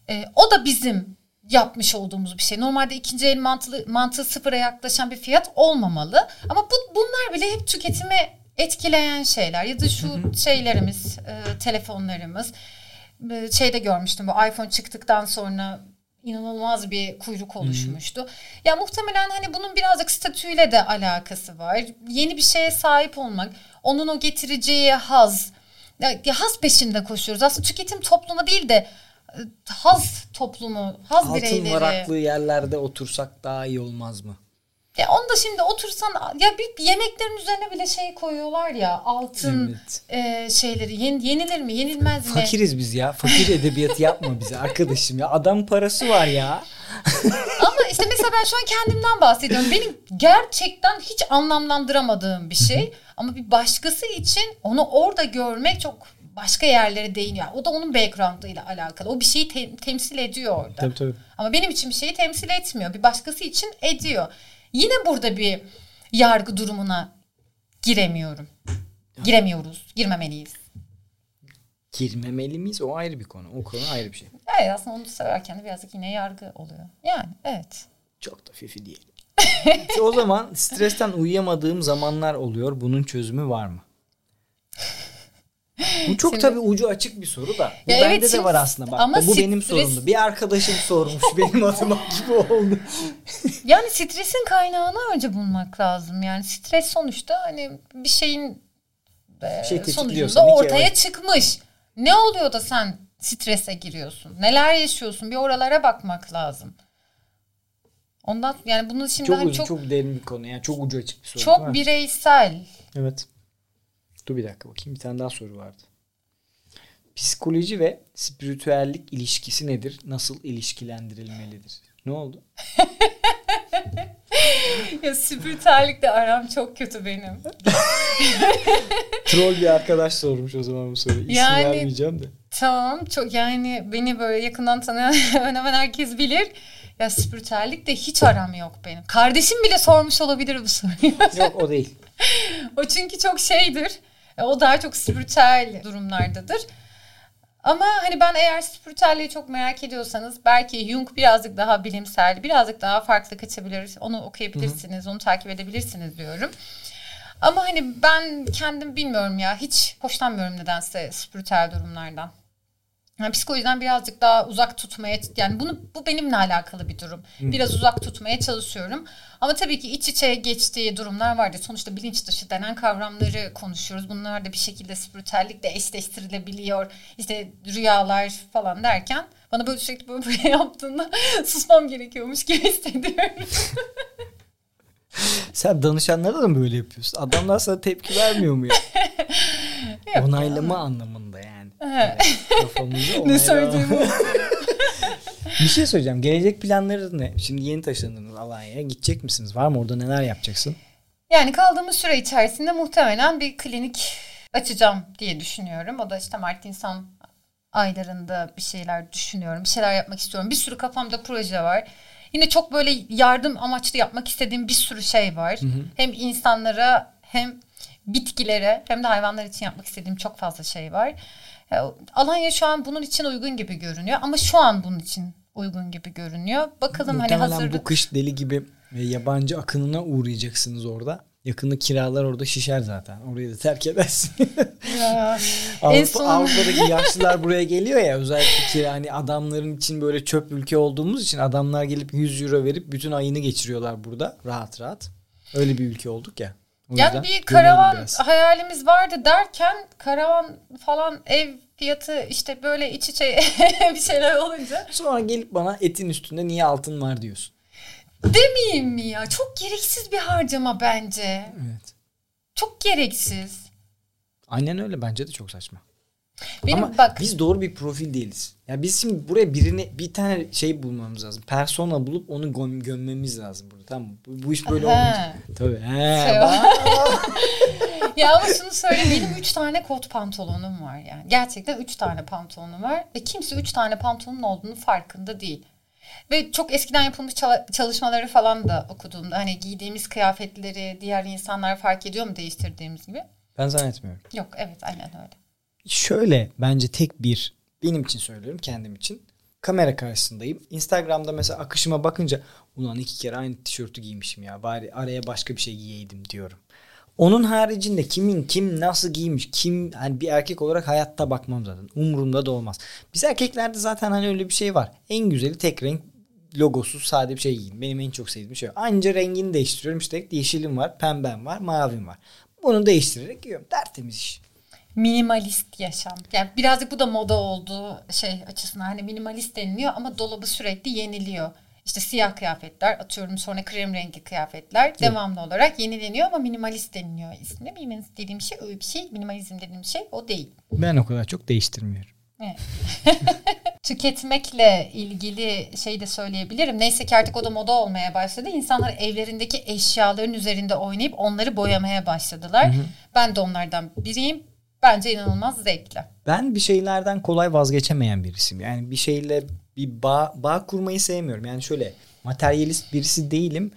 Ee, o da bizim yapmış olduğumuz bir şey. Normalde ikinci el mantığı, mantığı sıfıra yaklaşan bir fiyat olmamalı. Ama bu bunlar bile hep tüketimi etkileyen şeyler. Ya da şu şeylerimiz, e, telefonlarımız. E, şeyde görmüştüm bu iPhone çıktıktan sonra inanılmaz bir kuyruk oluşmuştu. Ya muhtemelen hani bunun birazcık statüyle de alakası var. Yeni bir şeye sahip olmak, onun o getireceği haz. Ya, ya haz peşinde koşuyoruz. Aslında tüketim toplumu değil de e, haz toplumu, haz Altın bireyleri. varaklı yerlerde otursak daha iyi olmaz mı? Ya onu da şimdi otursan ya bir yemeklerin üzerine bile şey koyuyorlar ya altın Evet. e, şeyleri Yen- yenilir mi yenilmez mi? Fakiriz biz ya. Fakir edebiyatı yapma bize arkadaşım ya. Adam parası var ya. Ama işte mesela ben şu an kendimden bahsediyorum. Benim gerçekten hiç anlamlandıramadığım bir şey. Ama bir başkası için onu orada görmek çok başka yerlere değiniyor. O da onun background'ıyla alakalı. O bir şeyi te- temsil ediyor orada. Tabii tabii. Ama benim için bir şeyi temsil etmiyor. Bir başkası için ediyor. Yine burada bir yargı durumuna giremiyorum. Giremiyoruz. Girmemeliyiz. Girmemeli miyiz? O ayrı bir konu. O konu ayrı bir şey. Evet aslında onu severken de birazcık yine yargı oluyor. Yani evet. Çok da fifi değil. o zaman stresten uyuyamadığım zamanlar oluyor. Bunun çözümü var mı? Bu çok Şimdi- tabii ucu açık bir soru da. Bu Ya bende evet, de var aslında. Bak, ama bu benim stres- sorumdu. Bir arkadaşım sormuş (laughs) benim adıma gibi oldu. Yani stresin kaynağını önce bulmak lazım. Yani stres sonuçta hani bir şeyin e, şey tetikliyorsa sonucunda bir ortaya evet. çıkmış. Ne oluyor da sen strese giriyorsun? Neler yaşıyorsun? Bir oralara bakmak lazım. Ondan yani bunu şimdi Çok hani uzun, çok çok, derin bir konu. Yani çok ucu açık bir soru. çok bireysel. Evet. Dur bir dakika bakayım. Bir tane daha soru vardı. Psikoloji ve spiritüellik ilişkisi nedir? Nasıl ilişkilendirilmelidir? Ne oldu? (laughs) ya spiritüellikle aram çok kötü benim. (laughs) Troll bir arkadaş sormuş o zaman bu soruyu. İsim Yani- vermeyeceğim de. Tamam çok yani beni böyle yakından tanıyan (laughs) hemen hemen herkes bilir. Ya spiritüellikle hiç aram yok benim. Kardeşim bile sormuş olabilir bu soruyu. Yok o değil. o çünkü çok şeydir. E, O daha çok spiritüel durumlardadır. Ama hani ben eğer spiritüelliği çok merak ediyorsanız belki Jung birazcık daha bilimsel, birazcık daha farklı kaçabilir. Onu okuyabilirsiniz, onu takip edebilirsiniz diyorum. Ama hani ben kendim bilmiyorum ya hiç hoşlanmıyorum nedense spiritüel durumlardan. Yani psikolojiden birazcık daha uzak tutmaya yani bunu bu benimle alakalı bir durum. Biraz uzak tutmaya çalışıyorum. Ama tabii ki iç içe geçtiği durumlar vardı. Sonuçta bilinç dışı denen kavramları konuşuyoruz. Bunlar da bir şekilde spiritüellikle eşleştirilebiliyor. İşte rüyalar falan derken bana böyle sürekli böyle, böyle (laughs) yaptığında susmam gerekiyormuş gibi hissediyorum. (laughs) Sen danışanlara da mı böyle yapıyorsun? Adamlar sana tepki vermiyor mu ya? (laughs) Yok Onaylama anlamında yani. Evet, kafamızı ne söylediğimi Bir şey söyleyeceğim. Gelecek planları ne? Şimdi yeni taşındınız Alanya'ya. Gidecek misiniz? Var mı orada neler yapacaksın? Yani kaldığımız süre içerisinde muhtemelen bir klinik açacağım diye düşünüyorum. O da işte Mart Nisan aylarında bir şeyler düşünüyorum. Bir şeyler yapmak istiyorum. Bir sürü kafamda proje var. Yine çok böyle yardım amaçlı yapmak istediğim bir sürü şey var. Hem insanlara hem bitkilere hem de hayvanlar için yapmak istediğim çok fazla şey var. Ya, Alanya şu an bunun için uygun gibi görünüyor ama şu an bunun için uygun gibi görünüyor. Bakalım hani Muhtemelen hazırlık bu kış deli gibi e, yabancı akınına uğrayacaksınız orada. Yakında kiralar orada şişer zaten. Orayı da terk edersin. Ya, (laughs) en Avrupa, son Avrupa'daki (laughs) yaşlılar buraya geliyor ya özellikle kira hani adamların için böyle çöp ülke olduğumuz için adamlar gelip 100 euro verip bütün ayını geçiriyorlar burada rahat rahat. Öyle bir ülke olduk ya. O Yani bir karavan biraz. hayalimiz vardı derken karavan falan ev fiyatı işte böyle iç içe (laughs) bir şeyler olunca Sonra gelip bana etin üstünde niye altın var diyorsun. Demeyeyim mi ya? Çok gereksiz bir harcama bence. Evet. Çok gereksiz. Aynen öyle bence de çok saçma. Benim Ama bak biz doğru bir profil değiliz. Ya biz şimdi buraya birini bir tane şey bulmamız lazım. Persona bulup onu göm, gömmemiz lazım burada. Tamam mı? Bu, bu iş böyle Ha. olmayacak. Tabii. He, Şey- (laughs) ya ama şunu söyleyeyim benim üç tane kot pantolonum var yani. Gerçekten üç tane pantolonum var ve kimse üç tane pantolonun olduğunu farkında değil. Ve çok eskiden yapılmış çalışmaları falan da okuduğumda hani giydiğimiz kıyafetleri diğer insanlar fark ediyor mu değiştirdiğimiz gibi? ben zannetmiyorum. Yok evet aynen öyle. Şöyle bence tek bir benim için söylüyorum kendim için. Kamera karşısındayım. Instagram'da mesela akışıma bakınca ulan iki kere aynı tişörtü giymişim ya. Bari araya başka bir şey giyeydim diyorum. Onun haricinde kimin kim nasıl giymiş kim hani bir erkek olarak hayatta bakmam zaten. Umurumda da olmaz. Biz erkeklerde zaten hani öyle bir şey var. En güzeli tek renk logosuz sade bir şey giyin. Benim en çok sevdiğim şey. Anca rengini değiştiriyorum. İşte yeşilim var, pembem var, mavim var. Bunu değiştirerek giyiyorum. Tertemiz iş. Minimalist yaşam. Yani birazcık bu da moda olduğu şey açısından hani minimalist deniliyor ama dolabı sürekli yeniliyor. İşte siyah kıyafetler atıyorum sonra krem rengi kıyafetler devamlı olarak yenileniyor ama minimalist deniliyor ismi. Minimalist dediğim şey öyle bir şey. Minimalizm dediğim şey o değil. Ben o kadar çok değiştirmiyorum. Evet. (laughs) Tüketmekle ilgili şey de söyleyebilirim. Neyse ki artık o da moda olmaya başladı. İnsanlar evlerindeki eşyaların üzerinde oynayıp onları boyamaya başladılar. Ben de onlardan biriyim. Bence inanılmaz zevkli. Ben bir şeylerden kolay vazgeçemeyen birisiyim. Yani bir şeyle bir bağ, bağ kurmayı sevmiyorum. Yani şöyle materyalist birisi değilim.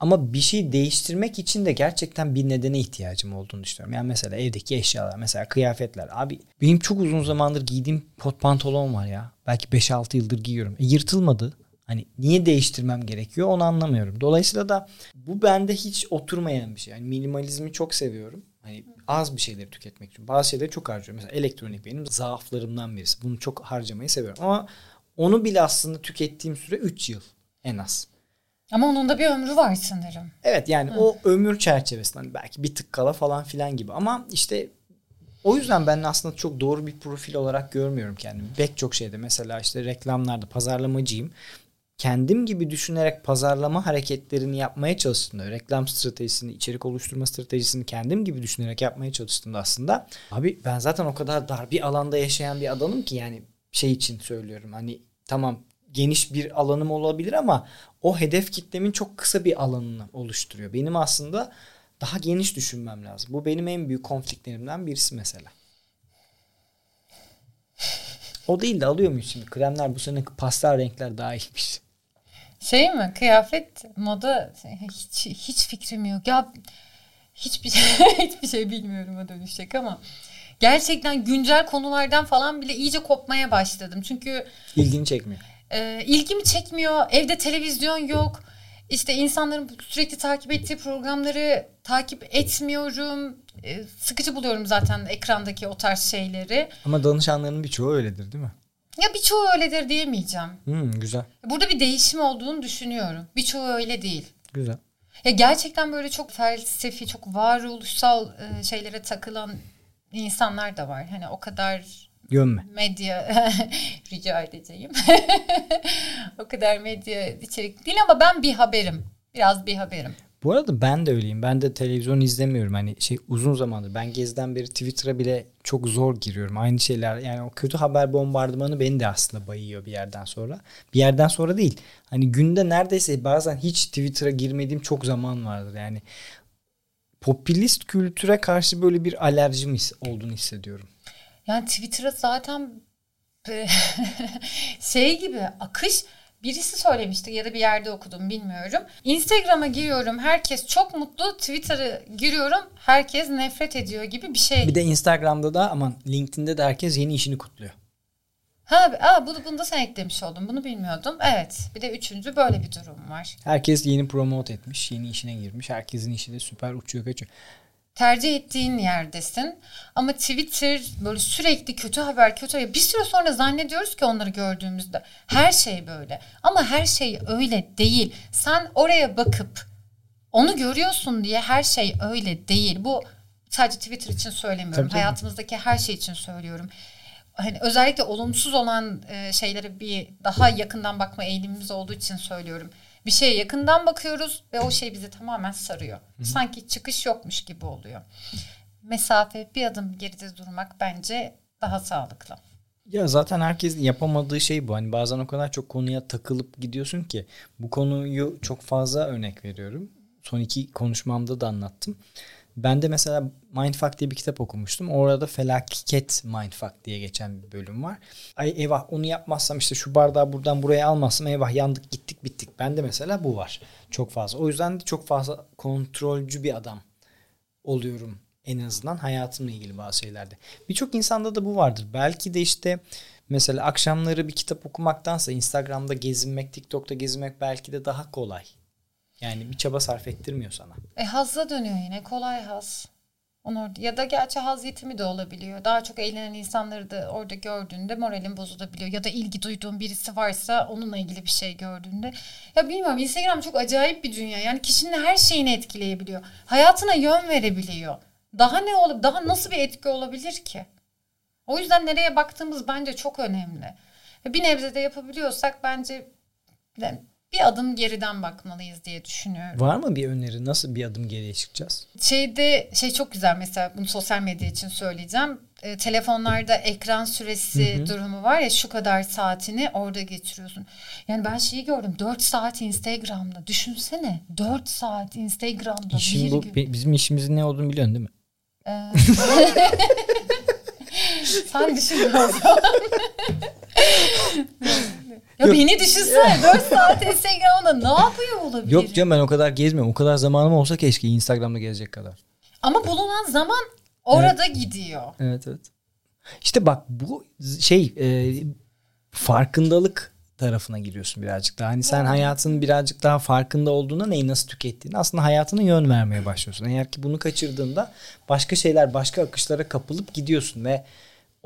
Ama bir şey değiştirmek için de gerçekten bir nedene ihtiyacım olduğunu düşünüyorum. Yani mesela evdeki eşyalar, mesela kıyafetler. Abi benim çok uzun zamandır giydiğim kot pantolon var ya. Belki 5-6 yıldır giyiyorum. E, yırtılmadı. Hani niye değiştirmem gerekiyor onu anlamıyorum. Dolayısıyla da bu bende hiç oturmayan bir şey. Yani minimalizmi çok seviyorum. Hani az bir şeyleri tüketmek için. Bazı şeyleri çok harcıyorum. Mesela elektronik benim zaaflarımdan birisi. Bunu çok harcamayı seviyorum. Ama onu bile aslında tükettiğim süre 3 yıl en az. Ama onun da bir ömrü var sanırım. Evet yani o ömür çerçevesinde hani belki bir tık kala falan filan gibi. Ama işte o yüzden ben aslında çok doğru bir profil olarak görmüyorum kendimi. Pek çok şeyde mesela işte reklamlarda pazarlamacıyım. Kendim gibi düşünerek pazarlama hareketlerini yapmaya çalıştığımda, reklam stratejisini, içerik oluşturma stratejisini kendim gibi düşünerek yapmaya çalıştığımda aslında abi ben zaten o kadar dar bir alanda yaşayan bir adamım ki yani şey için söylüyorum. Hani tamam geniş bir alanım olabilir ama o hedef kitlemin çok kısa bir alanını oluşturuyor. Benim aslında daha geniş düşünmem lazım. Bu benim en büyük konfliklerimden birisi mesela. O değil de alıyor muyuz şimdi? Kremler bu sene pastel renkler daha iyiymiş. Şey mi? Kıyafet, moda hiç hiç fikrim yok. Ya hiçbir şey, (laughs) hiçbir şey bilmiyorum o dönüşecek ama gerçekten güncel konulardan falan bile iyice kopmaya başladım. Çünkü İlgini çekmiyor. e, ilgimi çekmiyor. Evde televizyon yok. İşte insanların sürekli takip ettiği programları takip etmiyorum. E, sıkıcı buluyorum zaten ekrandaki o tarz şeyleri. Ama danışanların birçoğu öyledir değil mi? Ya birçoğu öyledir diyemeyeceğim. Hmm, güzel. Burada bir değişim olduğunu düşünüyorum. Birçoğu öyle değil. Güzel. Ya gerçekten böyle çok felsefi, çok varoluşsal e, şeylere takılan insanlar da var. Hani o kadar Gömme. medya (laughs) rica edeceğim. (laughs) o kadar medya içerik değil ama ben bir haberim. Biraz bir haberim. Bu arada ben de öyleyim. Ben de televizyon izlemiyorum. Hani şey uzun zamandır. Ben gezden beri Twitter'a bile çok zor giriyorum. Aynı şeyler. Yani o kötü haber bombardımanı beni de aslında bayıyor bir yerden sonra. Bir yerden sonra değil. Hani günde neredeyse bazen hiç Twitter'a girmediğim çok zaman vardır. Yani popülist kültüre karşı böyle bir alerjim olduğunu hissediyorum. Yani Twitter'a zaten (laughs) şey gibi akış birisi söylemişti ya da bir yerde okudum bilmiyorum. Instagram'a giriyorum herkes çok mutlu. Twitter'a giriyorum herkes nefret ediyor gibi bir şey. Bir de Instagram'da da aman LinkedIn'de de herkes yeni işini kutluyor. Ha, aa, bunu, bunu da sen eklemiş oldun. Bunu bilmiyordum. Evet. Bir de üçüncü böyle bir durum var. Herkes yeni promote etmiş, yeni işine girmiş. Herkesin işi de süper uçuyor kaçıyor. Tercih ettiğin yerdesin. Ama Twitter böyle sürekli kötü haber, kötü haber. Bir süre sonra zannediyoruz ki onları gördüğümüzde her şey böyle. Ama her şey öyle değil. Sen oraya bakıp onu görüyorsun diye her şey öyle değil. Bu sadece Twitter için söylemiyorum. Tabii, tabii. Hayatımızdaki her şey için söylüyorum. Hani özellikle olumsuz olan e, şeylere bir daha yakından bakma eğilimimiz olduğu için söylüyorum. Bir şeye yakından bakıyoruz ve o şey bizi tamamen sarıyor. Sanki çıkış yokmuş gibi oluyor. Mesafe bir adım geride durmak bence daha sağlıklı. Ya zaten herkes yapamadığı şey bu. Hani bazen o kadar çok konuya takılıp gidiyorsun ki bu konuyu çok fazla örnek veriyorum. Son iki konuşmamda da anlattım. Ben de mesela Mindfuck diye bir kitap okumuştum. Orada felaket Mindfuck diye geçen bir bölüm var. Ay eyvah onu yapmazsam işte şu bardağı buradan buraya almazsam eyvah yandık gittik bittik. Ben de mesela bu var. Çok fazla. O yüzden de çok fazla kontrolcü bir adam oluyorum en azından hayatımla ilgili bazı şeylerde. Birçok insanda da bu vardır. Belki de işte mesela akşamları bir kitap okumaktansa Instagram'da gezinmek, TikTok'ta gezinmek belki de daha kolay. Yani bir çaba sarf ettirmiyor sana. E hazla dönüyor yine kolay haz. Onu ya da gerçi haz yetimi de olabiliyor. Daha çok eğlenen insanları da orada gördüğünde moralin bozulabiliyor. Ya da ilgi duyduğun birisi varsa onunla ilgili bir şey gördüğünde. Ya bilmiyorum Instagram çok acayip bir dünya. Yani kişinin her şeyini etkileyebiliyor. Hayatına yön verebiliyor. Daha ne olup daha nasıl bir etki olabilir ki? O yüzden nereye baktığımız bence çok önemli. Bir nebze de yapabiliyorsak bence bir adım geriden bakmalıyız diye düşünüyorum. Var mı bir öneri? Nasıl bir adım geriye çıkacağız? Şeyde şey çok güzel mesela bunu sosyal medya için söyleyeceğim. E, telefonlarda ekran süresi hı hı. durumu var ya şu kadar saatini orada geçiriyorsun. Yani ben şeyi gördüm 4 saat Instagram'da. Düşünsene 4 saat Instagram'da İşin bir bu, gün. Bizim işimizin ne olduğunu biliyorsun değil mi? Ee, (laughs) Sen düşün o zaman. (laughs) ya Yok. beni düşünsene 4 saat Instagram'da ne yapıyor olabilir? Yok canım ben o kadar gezmiyorum. O kadar zamanım olsa keşke Instagram'da gezecek kadar. Ama bulunan zaman orada evet. gidiyor. Evet evet. İşte bak bu şey e, farkındalık tarafına giriyorsun birazcık daha. Hani sen evet. hayatının birazcık daha farkında olduğunda neyi nasıl tükettiğini aslında hayatına yön vermeye başlıyorsun. Eğer ki bunu kaçırdığında başka şeyler başka akışlara kapılıp gidiyorsun ve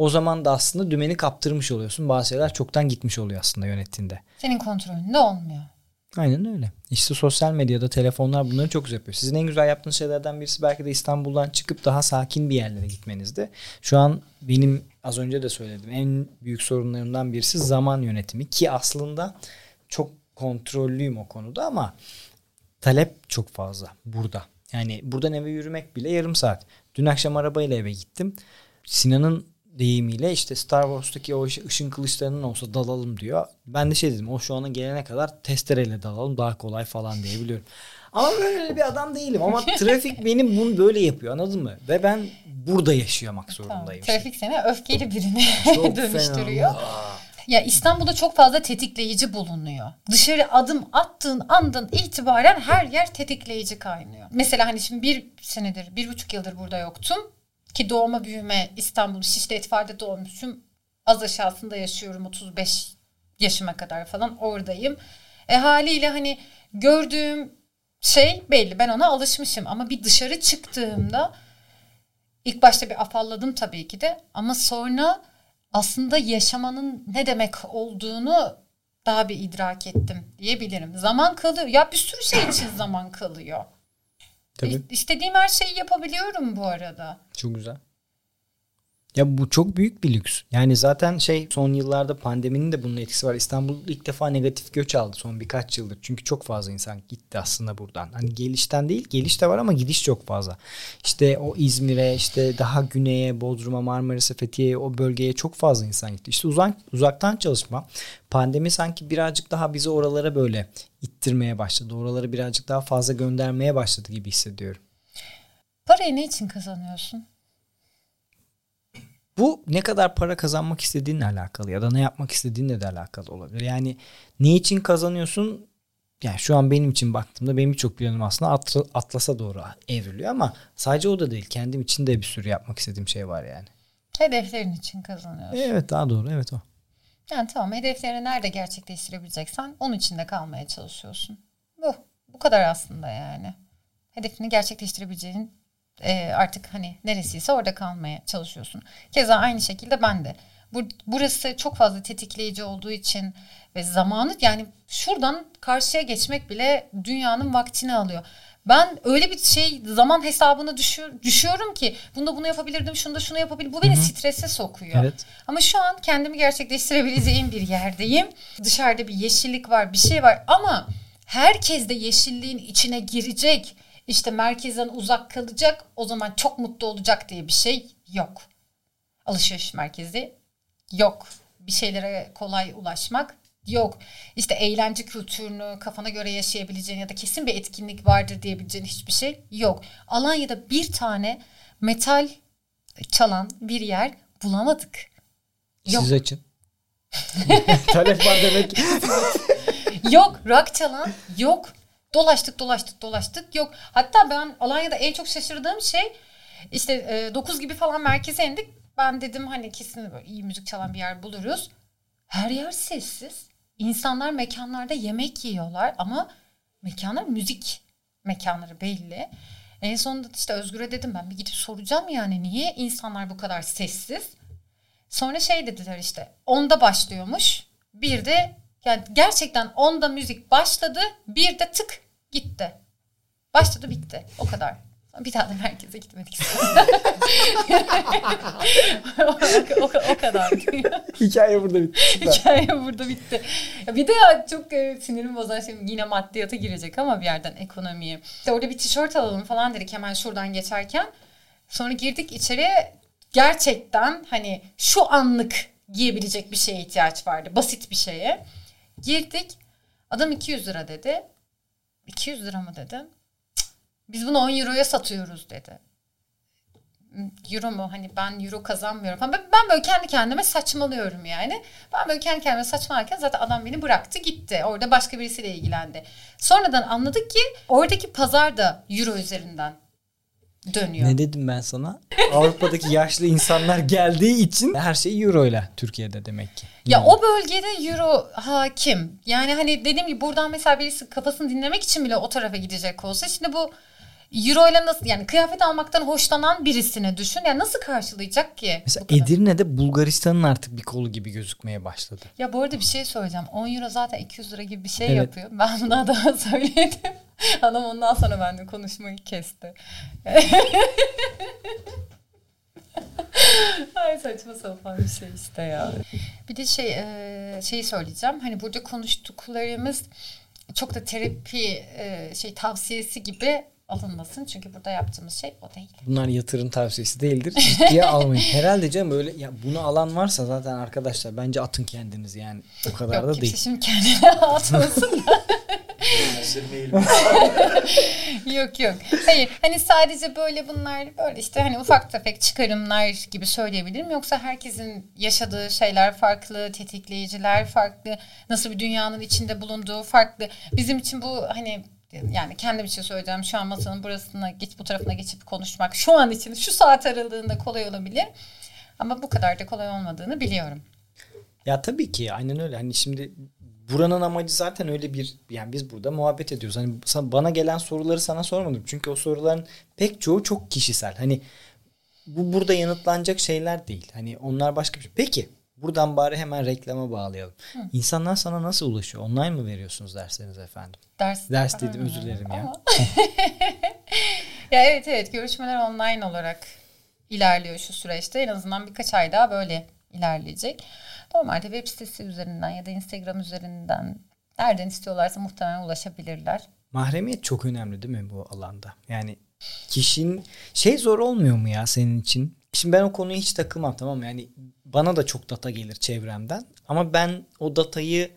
o zaman da aslında dümeni kaptırmış oluyorsun. Bazı şeyler çoktan gitmiş oluyor aslında yönettiğinde. Senin kontrolünde olmuyor. Aynen öyle. İşte sosyal medyada telefonlar bunları çok güzel yapıyor. Sizin en güzel yaptığınız şeylerden birisi belki de İstanbul'dan çıkıp daha sakin bir yerlere gitmenizdi. Şu an benim az önce de söyledim en büyük sorunlarımdan birisi zaman yönetimi ki aslında çok kontrollüyüm o konuda ama talep çok fazla burada. Yani buradan eve yürümek bile yarım saat. Dün akşam arabayla eve gittim. Sinan'ın deyimiyle işte Star Wars'taki o ışın kılıçlarının olsa dalalım diyor. Ben de şey dedim o şu ana gelene kadar testereyle dalalım daha kolay falan diyebiliyorum. Ama böyle bir adam değilim ama (laughs) trafik benim bunu böyle yapıyor anladın mı? Ve ben burada yaşamak zorundayım. Tamam. Trafik seni öfkeli birine (laughs) dönüştürüyor. Ya İstanbul'da çok fazla tetikleyici bulunuyor. Dışarı adım attığın andan itibaren her yer tetikleyici kaynıyor. Mesela hani şimdi bir senedir, bir buçuk yıldır burada yoktum ki doğma büyüme İstanbul Şişli Etfal'de doğmuşum. Az aşağısında yaşıyorum 35 yaşıma kadar falan oradayım. E haliyle hani gördüğüm şey belli ben ona alışmışım ama bir dışarı çıktığımda ilk başta bir afalladım tabii ki de ama sonra aslında yaşamanın ne demek olduğunu daha bir idrak ettim diyebilirim. Zaman kalıyor. Ya bir sürü şey için zaman kalıyor. Tabii. İstediğim her şeyi yapabiliyorum bu arada. Çok güzel. Ya bu çok büyük bir lüks. Yani zaten şey son yıllarda pandeminin de bunun etkisi var. İstanbul ilk defa negatif göç aldı son birkaç yıldır. Çünkü çok fazla insan gitti aslında buradan. Hani gelişten değil, geliş de var ama gidiş çok fazla. İşte o İzmir'e, işte daha güneye, Bodrum'a, Marmaris'e, Fethiye'ye o bölgeye çok fazla insan gitti. İşte uzak uzaktan çalışma pandemi sanki birazcık daha bizi oralara böyle ittirmeye başladı. Oraları birazcık daha fazla göndermeye başladı gibi hissediyorum. Parayı ne için kazanıyorsun? Bu ne kadar para kazanmak istediğinle alakalı ya da ne yapmak istediğinle de alakalı olabilir. Yani ne için kazanıyorsun? Yani şu an benim için baktığımda benim birçok planım aslında Atlas'a doğru evriliyor ama sadece o da değil. Kendim için de bir sürü yapmak istediğim şey var yani. Hedeflerin için kazanıyorsun. Evet daha doğru evet o. Yani tamam hedeflerini nerede gerçekleştirebileceksen onun içinde kalmaya çalışıyorsun. Bu. Bu kadar aslında yani. Hedefini gerçekleştirebileceğin e, artık hani neresiyse orada kalmaya çalışıyorsun. Keza aynı şekilde ben de. Bu, burası çok fazla tetikleyici olduğu için ve zamanı yani şuradan karşıya geçmek bile dünyanın vaktini alıyor. Ben öyle bir şey zaman hesabına düşüyor, düşüyorum ki bunda bunu yapabilirdim, şunu da şunu yapabilirim. Bu beni Hı-hı. strese sokuyor. Evet. Ama şu an kendimi gerçekleştirebileceğim bir yerdeyim. Dışarıda bir yeşillik var, bir şey var ama herkes de yeşilliğin içine girecek. İşte merkezden uzak kalacak. O zaman çok mutlu olacak diye bir şey yok. Alışveriş merkezi yok. Bir şeylere kolay ulaşmak yok. İşte eğlence kültürünü kafana göre yaşayabileceğin ya da kesin bir etkinlik vardır diyebileceğin hiçbir şey yok. Alanya'da bir tane metal çalan bir yer bulamadık. Yok. Siz açın. Talep (laughs) var demek. yok. Rock çalan yok. Dolaştık dolaştık dolaştık yok. Hatta ben Alanya'da en çok şaşırdığım şey işte e, 9 gibi falan merkeze indik. Ben dedim hani kesin iyi müzik çalan bir yer buluruz. Her yer sessiz. İnsanlar mekanlarda yemek yiyorlar ama mekanlar müzik mekanları belli. En sonunda işte Özgür'e dedim ben bir gidip soracağım yani niye insanlar bu kadar sessiz? Sonra şey dediler işte onda başlıyormuş. Bir de yani gerçekten onda müzik başladı bir de tık gitti. Başladı bitti o kadar. Bir daha da merkeze gitmedik. (laughs) o, o, o kadar. Hikaye burada bitti. Hikaye burada bitti. Bir de ya çok e, sinirim bozan şey yine maddiyata girecek ama bir yerden ekonomiye. İşte orada bir tişört alalım falan dedik hemen şuradan geçerken. Sonra girdik içeriye gerçekten hani şu anlık giyebilecek bir şeye ihtiyaç vardı. Basit bir şeye. Girdik. Adam 200 lira dedi. 200 lira mı dedim. Biz bunu 10 euroya satıyoruz dedi. Euro mu? Hani ben euro kazanmıyorum falan. Ben, ben böyle kendi kendime saçmalıyorum yani. Ben böyle kendi kendime saçmalarken zaten adam beni bıraktı gitti. Orada başka birisiyle ilgilendi. Sonradan anladık ki oradaki pazar da euro üzerinden dönüyor. Ne dedim ben sana? (laughs) Avrupa'daki yaşlı insanlar geldiği için her şey euro ile Türkiye'de demek ki. Ya yani. o bölgede euro hakim. Yani hani dediğim gibi buradan mesela birisi kafasını dinlemek için bile o tarafa gidecek olsa şimdi bu Euro ile nasıl yani kıyafet almaktan hoşlanan birisini düşün. Yani nasıl karşılayacak ki? Mesela Edirne'de Bulgaristan'ın artık bir kolu gibi gözükmeye başladı. Ya bu arada bir şey söyleyeceğim. 10 euro zaten 200 lira gibi bir şey evet. yapıyor. Ben bunu adama (laughs) söyledim. (laughs) Adam ondan sonra bende konuşmayı kesti. (laughs) Ay saçma sapan bir şey işte ya. Bir de şey e, şeyi söyleyeceğim. Hani burada konuştuklarımız çok da terapi e, şey tavsiyesi gibi alınmasın. Çünkü burada yaptığımız şey o değil. Bunlar yatırım tavsiyesi değildir. Ciddiye (laughs) almayın. Herhalde canım öyle ya bunu alan varsa zaten arkadaşlar bence atın kendiniz yani. O kadar Yok, da değil. şimdi kendine atmasın. Yok yok. Hayır hani sadece böyle bunlar böyle işte hani ufak tefek çıkarımlar gibi söyleyebilirim. Yoksa herkesin yaşadığı şeyler farklı, tetikleyiciler farklı, nasıl bir dünyanın içinde bulunduğu farklı. Bizim için bu hani yani kendim için söyleyeceğim şu an masanın burasına geç bu tarafına geçip konuşmak şu an için şu saat aralığında kolay olabilir. Ama bu kadar da kolay olmadığını biliyorum. Ya tabii ki aynen öyle. Hani şimdi buranın amacı zaten öyle bir yani biz burada muhabbet ediyoruz. Hani bana gelen soruları sana sormadım. Çünkü o soruların pek çoğu çok kişisel. Hani bu burada yanıtlanacak şeyler değil. Hani onlar başka bir şey. Peki buradan bari hemen reklama bağlayalım. Hı. İnsanlar sana nasıl ulaşıyor? Online mı veriyorsunuz derslerinizi efendim? Ders, Ders dedim özür dilerim ya. (laughs) ya evet evet görüşmeler online olarak ilerliyor şu süreçte. En azından birkaç ay daha böyle ilerleyecek. Normalde web sitesi üzerinden ya da Instagram üzerinden nereden istiyorlarsa muhtemelen ulaşabilirler. Mahremiyet çok önemli değil mi bu alanda? Yani kişinin şey zor olmuyor mu ya senin için? Şimdi ben o konuya hiç takılmam tamam mı? Yani bana da çok data gelir çevremden. Ama ben o datayı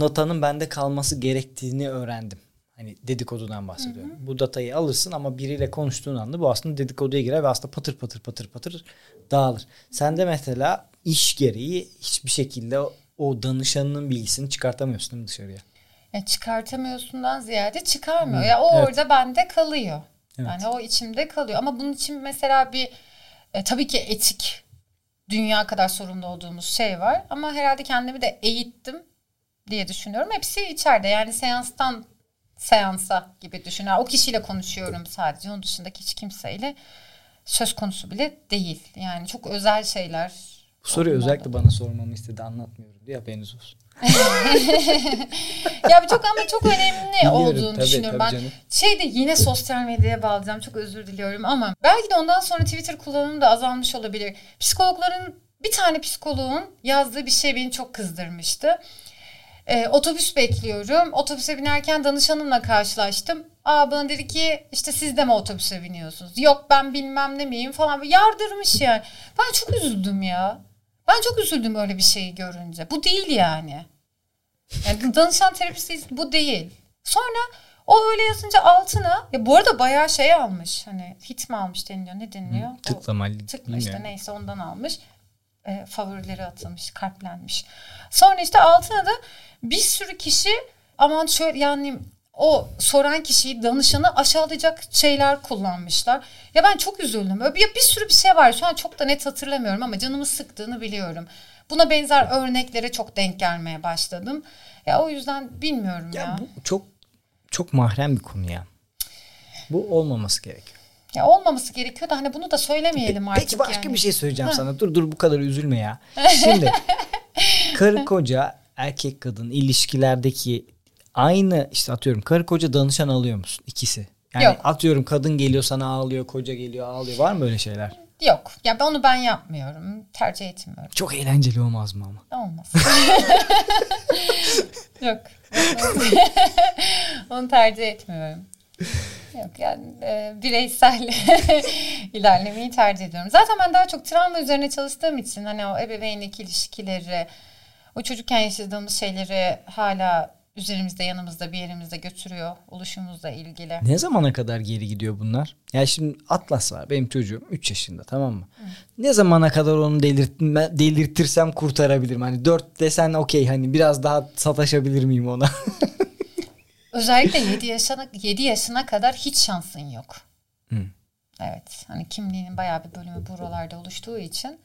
datanın bende kalması gerektiğini öğrendim. Hani dedikodudan bahsediyorum. Hı hı. Bu datayı alırsın ama biriyle konuştuğun anda bu aslında dedikoduya girer ve aslında patır patır patır patır dağılır. Sen de mesela iş gereği hiçbir şekilde o, danışanının bilgisini çıkartamıyorsun değil mi dışarıya? Ya çıkartamıyorsundan ziyade çıkarmıyor. Hı. Ya o evet. orada bende kalıyor. Evet. Yani o içimde kalıyor. Ama bunun için mesela bir e, tabii ki etik dünya kadar sorumlu olduğumuz şey var. Ama herhalde kendimi de eğittim diye düşünüyorum. Hepsi içeride. Yani seanstan seansa gibi düşün. o kişiyle konuşuyorum sadece. Onun dışındaki hiç kimseyle söz konusu bile değil. Yani çok özel şeyler. Bu soruyu özellikle bana sormamı istedi. Anlatmıyorum diye haberiniz olsun. (laughs) ya çok ama çok önemli Biliyorum, olduğunu tabii, düşünüyorum tabii ben. Canım. Şey de yine sosyal medyaya bağlayacağım. Çok özür diliyorum ama belki de ondan sonra Twitter kullanımı da azalmış olabilir. Psikologların bir tane psikoloğun yazdığı bir şey beni çok kızdırmıştı. Ee, otobüs bekliyorum. Otobüse binerken danışanımla karşılaştım. Aa bana dedi ki işte siz de mi otobüse biniyorsunuz? Yok ben bilmem ne miyim falan. Yardırmış yani. Ben çok üzüldüm ya. Ben çok üzüldüm öyle bir şeyi görünce. Bu değil yani. Yani danışan terapisi bu değil. Sonra o öyle yazınca altına ya bu arada bayağı şey almış. Hani hit mi almış deniliyor ne deniliyor? Tıklamalı. Tıkla işte neyse ondan almış. E, favorileri atılmış, kalplenmiş. Sonra işte altına da bir sürü kişi aman şöyle yani o soran kişiyi danışanı aşağılayacak şeyler kullanmışlar. Ya ben çok üzüldüm. Böyle bir, bir sürü bir şey var. Şu an çok da net hatırlamıyorum ama canımı sıktığını biliyorum. Buna benzer örneklere çok denk gelmeye başladım. Ya o yüzden bilmiyorum ya. ya. Bu çok çok mahrem bir konu ya. Bu olmaması gerekiyor. Ya olmaması gerekiyor da hani bunu da söylemeyelim Pe- artık. Peki başka yani. bir şey söyleyeceğim ha. sana. Dur dur bu kadar üzülme ya. (laughs) Şimdi karı koca erkek kadın ilişkilerdeki aynı işte atıyorum karı koca danışan alıyor musun? İkisi. Yani Yok. atıyorum kadın geliyor sana ağlıyor, koca geliyor ağlıyor. Var mı öyle şeyler? Yok. Ya ben onu ben yapmıyorum. Tercih etmiyorum. Çok eğlenceli olmaz mı ama? Olmaz. (laughs) Yok. onu tercih etmiyorum. Yok yani e, bireysel (laughs) ilerlemeyi tercih ediyorum. Zaten ben daha çok travma üzerine çalıştığım için hani o ebeveynlik ilişkileri, o çocukken yaşadığımız şeyleri hala üzerimizde yanımızda bir yerimizde götürüyor oluşumuzla ilgili. Ne zamana kadar geri gidiyor bunlar? Ya şimdi Atlas var benim çocuğum 3 yaşında tamam mı? Hı. Ne zamana kadar onu delirtme, delirtirsem kurtarabilirim? Hani 4 desen okey hani biraz daha sataşabilir miyim ona? (laughs) Özellikle 7 yaşına 7 yaşına kadar hiç şansın yok. Hı. Evet. Hani kimliğinin bayağı bir bölümü buralarda oluştuğu için.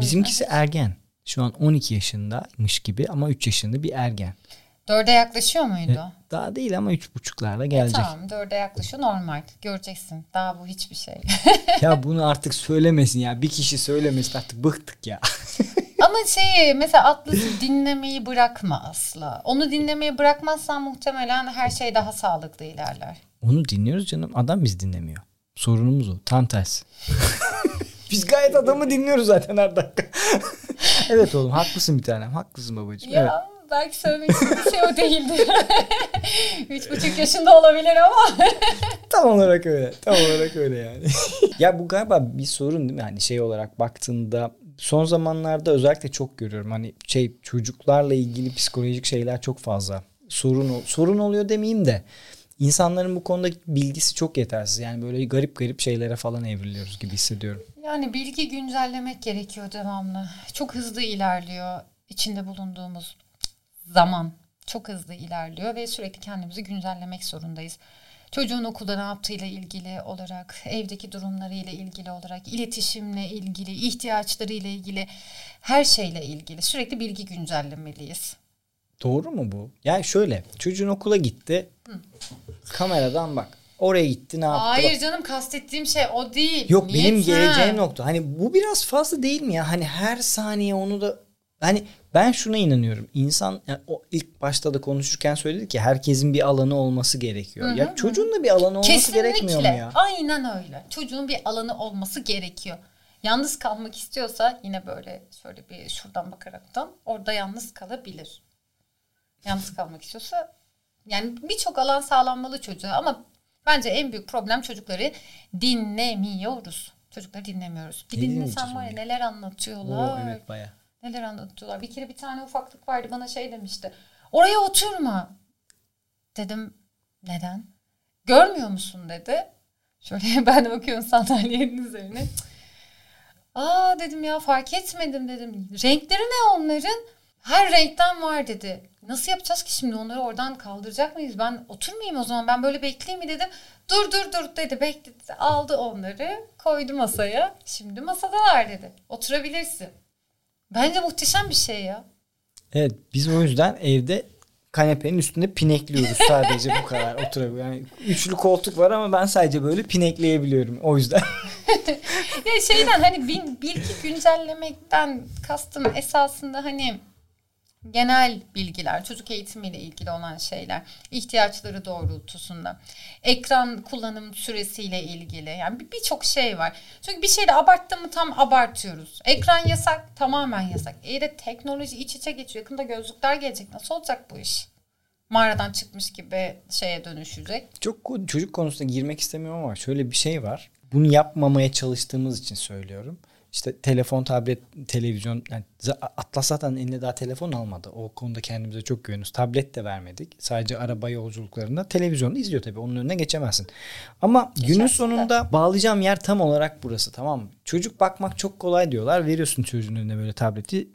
Bizimkisi ergen. Şu an 12 yaşındaymış gibi ama 3 yaşında bir ergen. Dörde yaklaşıyor muydu? E, daha değil ama üç buçuklarla gelecek. E, tamam dörde yaklaşıyor normal. Göreceksin. Daha bu hiçbir şey. (laughs) ya (laughs) bunu artık söylemesin ya. Bir kişi söylemesin artık bıktık ya. (laughs) ama şey mesela Atlas'ı dinlemeyi bırakma asla. Onu dinlemeyi bırakmazsan muhtemelen her şey daha sağlıklı ilerler. Onu dinliyoruz canım. Adam biz dinlemiyor. Sorunumuz o. Tam tersi. Biz gayet adamı dinliyoruz zaten her dakika. (laughs) evet oğlum haklısın bir tanem. Haklısın babacığım. Ya evet belki söylemek istediğim şey o değildi. (laughs) Üç buçuk yaşında olabilir ama. (laughs) tam olarak öyle. Tam olarak öyle yani. ya bu galiba bir sorun değil mi? Hani şey olarak baktığında son zamanlarda özellikle çok görüyorum. Hani şey çocuklarla ilgili psikolojik şeyler çok fazla. Sorun sorun oluyor demeyeyim de insanların bu konuda bilgisi çok yetersiz. Yani böyle garip garip şeylere falan evriliyoruz gibi hissediyorum. Yani bilgi güncellemek gerekiyor devamlı. Çok hızlı ilerliyor içinde bulunduğumuz zaman çok hızlı ilerliyor ve sürekli kendimizi güncellemek zorundayız. Çocuğun okulda ne yaptığıyla ilgili olarak, evdeki durumlarıyla ilgili olarak, iletişimle ilgili, ihtiyaçlarıyla ilgili, her şeyle ilgili sürekli bilgi güncellemeliyiz. Doğru mu bu? Yani şöyle, çocuğun okula gitti. Hı. Kameradan bak. Oraya gitti ne yaptı? Hayır canım kastettiğim şey o değil. Yok Niyet benim geleceğim nokta. Hani bu biraz fazla değil mi ya? Hani her saniye onu da Hani ben şuna inanıyorum. İnsan yani o ilk başta da konuşurken söyledi ki herkesin bir alanı olması gerekiyor. Hı hı, ya çocuğun da bir alanı olması Kesinlikle. gerekmiyor mu ya? Aynen öyle. Çocuğun bir alanı olması gerekiyor. Yalnız kalmak istiyorsa yine böyle şöyle bir şuradan bakaraktan orada yalnız kalabilir. Yalnız kalmak istiyorsa yani birçok alan sağlanmalı çocuğa ama bence en büyük problem çocukları dinlemiyoruz. Çocukları dinlemiyoruz. Bir dinlesen var ya neler anlatıyorlar. Oo, evet bayağı. Neler anlatıyorlar. Bir kere bir tane ufaklık vardı bana şey demişti. Oraya oturma. Dedim neden? Görmüyor musun dedi. Şöyle (laughs) ben de bakıyorum sandalyenin üzerine. Aa dedim ya fark etmedim dedim. Renkleri ne onların? Her renkten var dedi. Nasıl yapacağız ki şimdi onları oradan kaldıracak mıyız? Ben oturmayayım o zaman ben böyle bekleyeyim mi dedim. Dur dur dur dedi bekledi. Aldı onları koydu masaya. Şimdi masadalar dedi. Oturabilirsin. Bence muhteşem bir şey ya. Evet biz o yüzden evde kanepenin üstünde pinekliyoruz (laughs) sadece bu kadar oturabiliyor. Yani üçlü koltuk var ama ben sadece böyle pinekleyebiliyorum o yüzden. (laughs) ya şeyden hani bilgi güncellemekten kastım esasında hani genel bilgiler, çocuk eğitimiyle ilgili olan şeyler, ihtiyaçları doğrultusunda, ekran kullanım süresiyle ilgili yani birçok şey var. Çünkü bir şeyde abarttı mı tam abartıyoruz. Ekran yasak, tamamen yasak. İyi de teknoloji iç içe geçiyor. Yakında gözlükler gelecek. Nasıl olacak bu iş? Mağaradan çıkmış gibi şeye dönüşecek. Çok çocuk konusunda girmek istemiyorum ama şöyle bir şey var. Bunu yapmamaya çalıştığımız için söylüyorum işte telefon, tablet, televizyon yani Atlas zaten eline daha telefon almadı. O konuda kendimize çok güveniyoruz. Tablet de vermedik. Sadece araba yolculuklarında televizyonda izliyor tabii. Onun önüne geçemezsin. Ama Geçersin günün sonunda de. bağlayacağım yer tam olarak burası tamam mı? Çocuk bakmak çok kolay diyorlar. Veriyorsun çocuğun önüne böyle tableti.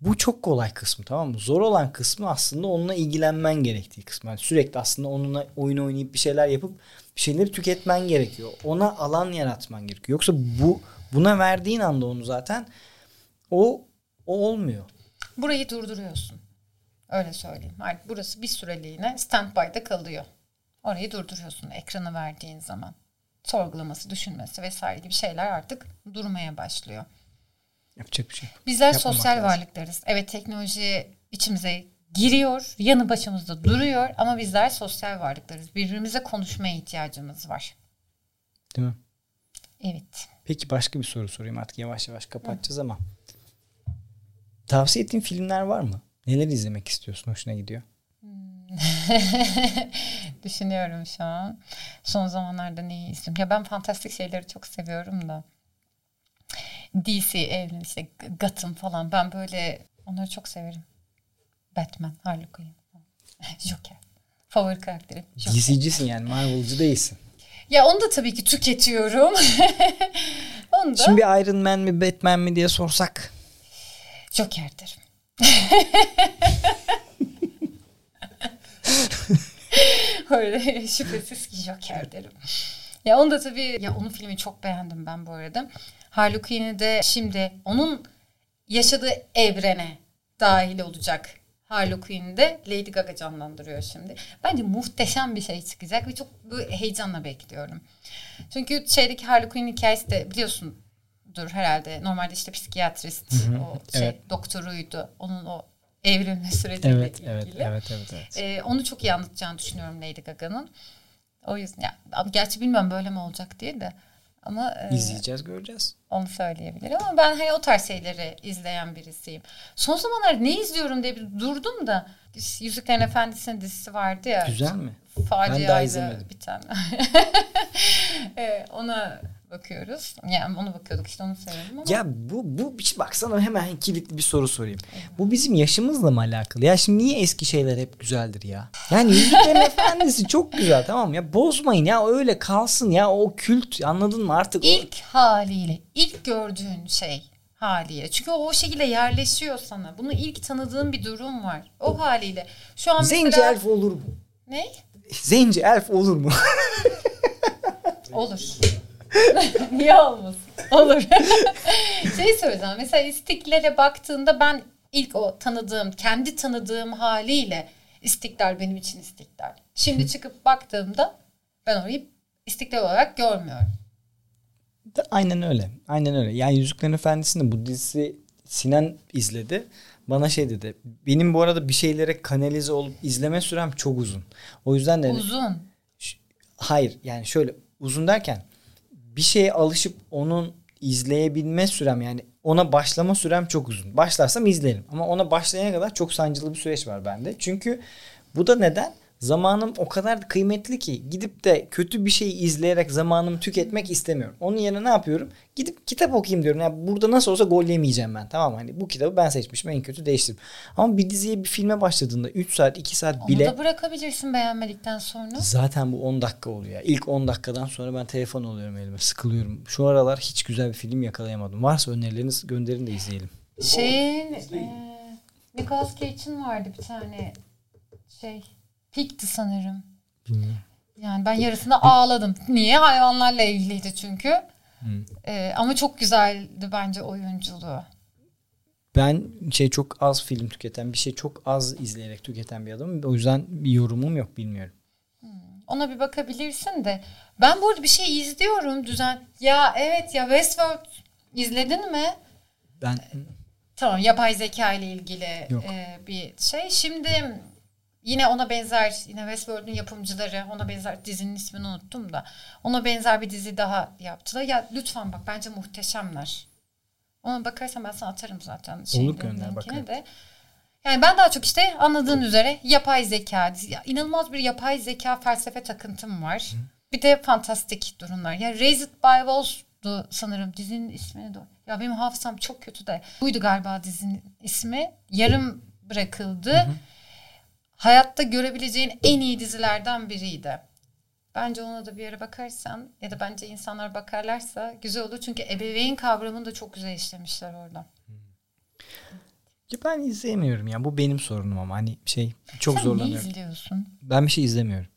Bu çok kolay kısmı tamam mı? Zor olan kısmı aslında onunla ilgilenmen gerektiği kısmı. Yani sürekli aslında onunla oyun oynayıp bir şeyler yapıp bir şeyleri tüketmen gerekiyor. Ona alan yaratman gerekiyor. Yoksa bu Buna verdiğin anda onu zaten o o olmuyor. Burayı durduruyorsun. Öyle söyleyeyim. Artık burası bir süreliğine standby'da kalıyor. Orayı durduruyorsun ekranı verdiğin zaman. Sorgulaması, düşünmesi vesaire gibi şeyler artık durmaya başlıyor. Yapacak bir şey. Bizler Yapmamak sosyal lazım. varlıklarız. Evet teknoloji içimize giriyor, yanı başımızda duruyor ama bizler sosyal varlıklarız. Birbirimize konuşmaya ihtiyacımız var. Değil mi? Evet. Peki başka bir soru sorayım artık yavaş yavaş kapatacağız ama. Tavsiye ettiğin filmler var mı? Neler izlemek istiyorsun? Hoşuna gidiyor. (laughs) Düşünüyorum şu an. Son zamanlarda neyi izliyorum? Ya ben fantastik şeyleri çok seviyorum da. DC evren işte Gotham falan ben böyle onları çok severim. Batman, Harley Quinn, (laughs) Joker. Favori karakterim. DC'cisin yani Marvel'cı değilsin. Ya onu da tabii ki tüketiyorum. (laughs) onu da... Şimdi Iron Man mi Batman mi diye sorsak. Joker'dir. (laughs) Öyle şüphesiz ki Joker derim. Ya onu da tabii ya onun filmi çok beğendim ben bu arada. Harley Quinn'i de şimdi onun yaşadığı evrene dahil olacak Harley Quinn'de Lady Gaga canlandırıyor şimdi. Bence muhteşem bir şey çıkacak ve çok heyecanla bekliyorum. Çünkü şeydeki Harley Quinn hikayesi de biliyorsundur herhalde. Normalde işte psikiyatrist, hı hı. o şey evet. doktoruydu. Onun o evrilme süreciyle evet, ilgili. Evet, evet, evet. evet. Ee, onu çok iyi anlatacağını düşünüyorum Lady Gaga'nın. O yüzden ya, gerçi bilmiyorum böyle mi olacak diye de. Ama e, izleyeceğiz, göreceğiz. Onu söyleyebilirim ama ben hani o tarz şeyleri izleyen birisiyim. Son zamanlar ne izliyorum diye bir durdum da Yüzüklerin Efendisi'nin dizisi vardı ya. Güzel mi? Faciayla ben daha izlemedim. Bir tane. (laughs) e, ona bakıyoruz. Yani onu bakıyorduk işte onu söyledim ama. Ya bu bu bak sana hemen kilitli bir soru sorayım. Bu bizim yaşımızla mı alakalı? Ya şimdi niye eski şeyler hep güzeldir ya? Yani Yüzüklerin (laughs) Efendisi çok güzel tamam ya bozmayın ya öyle kalsın ya o kült anladın mı artık? İlk o... haliyle ilk gördüğün şey haliyle. Çünkü o, o şekilde yerleşiyor sana. Bunu ilk tanıdığın bir durum var. O haliyle. Şu an Zenci mesela... elf olur mu? Ne? Zenci elf olur mu? (laughs) olur. (laughs) Niye olmasın? Olur. (laughs) şey söyleyeceğim. Mesela istiklale baktığında ben ilk o tanıdığım, kendi tanıdığım haliyle istiklal benim için istiklal. Şimdi çıkıp baktığımda ben orayı istiklal olarak görmüyorum. Aynen öyle. Aynen öyle. Yani Yüzüklerin Efendisi'nde bu dizisi Sinan izledi. Bana şey dedi. Benim bu arada bir şeylere kanalize olup izleme sürem çok uzun. O yüzden de uzun. Hayır yani şöyle uzun derken bir şeye alışıp onun izleyebilme sürem yani ona başlama sürem çok uzun. Başlarsam izlerim ama ona başlayana kadar çok sancılı bir süreç var bende. Çünkü bu da neden? Zamanım o kadar kıymetli ki gidip de kötü bir şey izleyerek zamanımı tüketmek istemiyorum. Onun yerine ne yapıyorum? Gidip kitap okuyayım diyorum. Yani burada nasıl olsa gol yemeyeceğim ben. Tamam hani bu kitabı ben seçmişim en kötü değiştirdim. Ama bir diziye bir filme başladığında 3 saat 2 saat bile. Onu da bırakabilirsin beğenmedikten sonra. Zaten bu 10 dakika oluyor. İlk 10 dakikadan sonra ben telefon alıyorum elime sıkılıyorum. Şu aralar hiç güzel bir film yakalayamadım. Varsa önerileriniz gönderin de izleyelim. Şeyin e, Nicolas Cage'in vardı bir tane şey Pig'ti sanırım. Bilmiyorum. Yani ben yarısında ağladım. Niye? Hayvanlarla ilgiliydi çünkü. Ee, ama çok güzeldi bence oyunculuğu. Ben şey çok az film tüketen, bir şey çok az izleyerek tüketen bir adamım. O yüzden bir yorumum yok bilmiyorum. Hmm. Ona bir bakabilirsin de. Ben burada bir şey izliyorum düzen. Ya evet ya Westworld izledin mi? Ben Tamam yapay zeka ile ilgili Yok. e, bir şey. Şimdi yine ona benzer yine Westworld'un yapımcıları ona benzer dizinin ismini unuttum da ona benzer bir dizi daha yaptılar. Ya lütfen bak bence muhteşemler. Ona bakarsan ben sana atarım zaten. şeyin gönder, bakarım. de. Yani ben daha çok işte anladığın üzere yapay zeka, inanılmaz bir yapay zeka felsefe takıntım var. Bir de fantastik durumlar. Ya Raised by Wolves'du sanırım dizinin ismini de. Ya benim hafızam çok kötü de. Buydu galiba dizinin ismi. Yarım bırakıldı. Hayatta görebileceğin en iyi dizilerden biriydi. Bence ona da bir yere bakarsan ya da bence insanlar bakarlarsa güzel olur. Çünkü ebeveyn kavramını da çok güzel işlemişler orada. Ya ben izleyemiyorum ya. Bu benim sorunum ama hani şey çok Sen zorlanıyorum. ne izliyorsun? Ben bir şey izlemiyorum.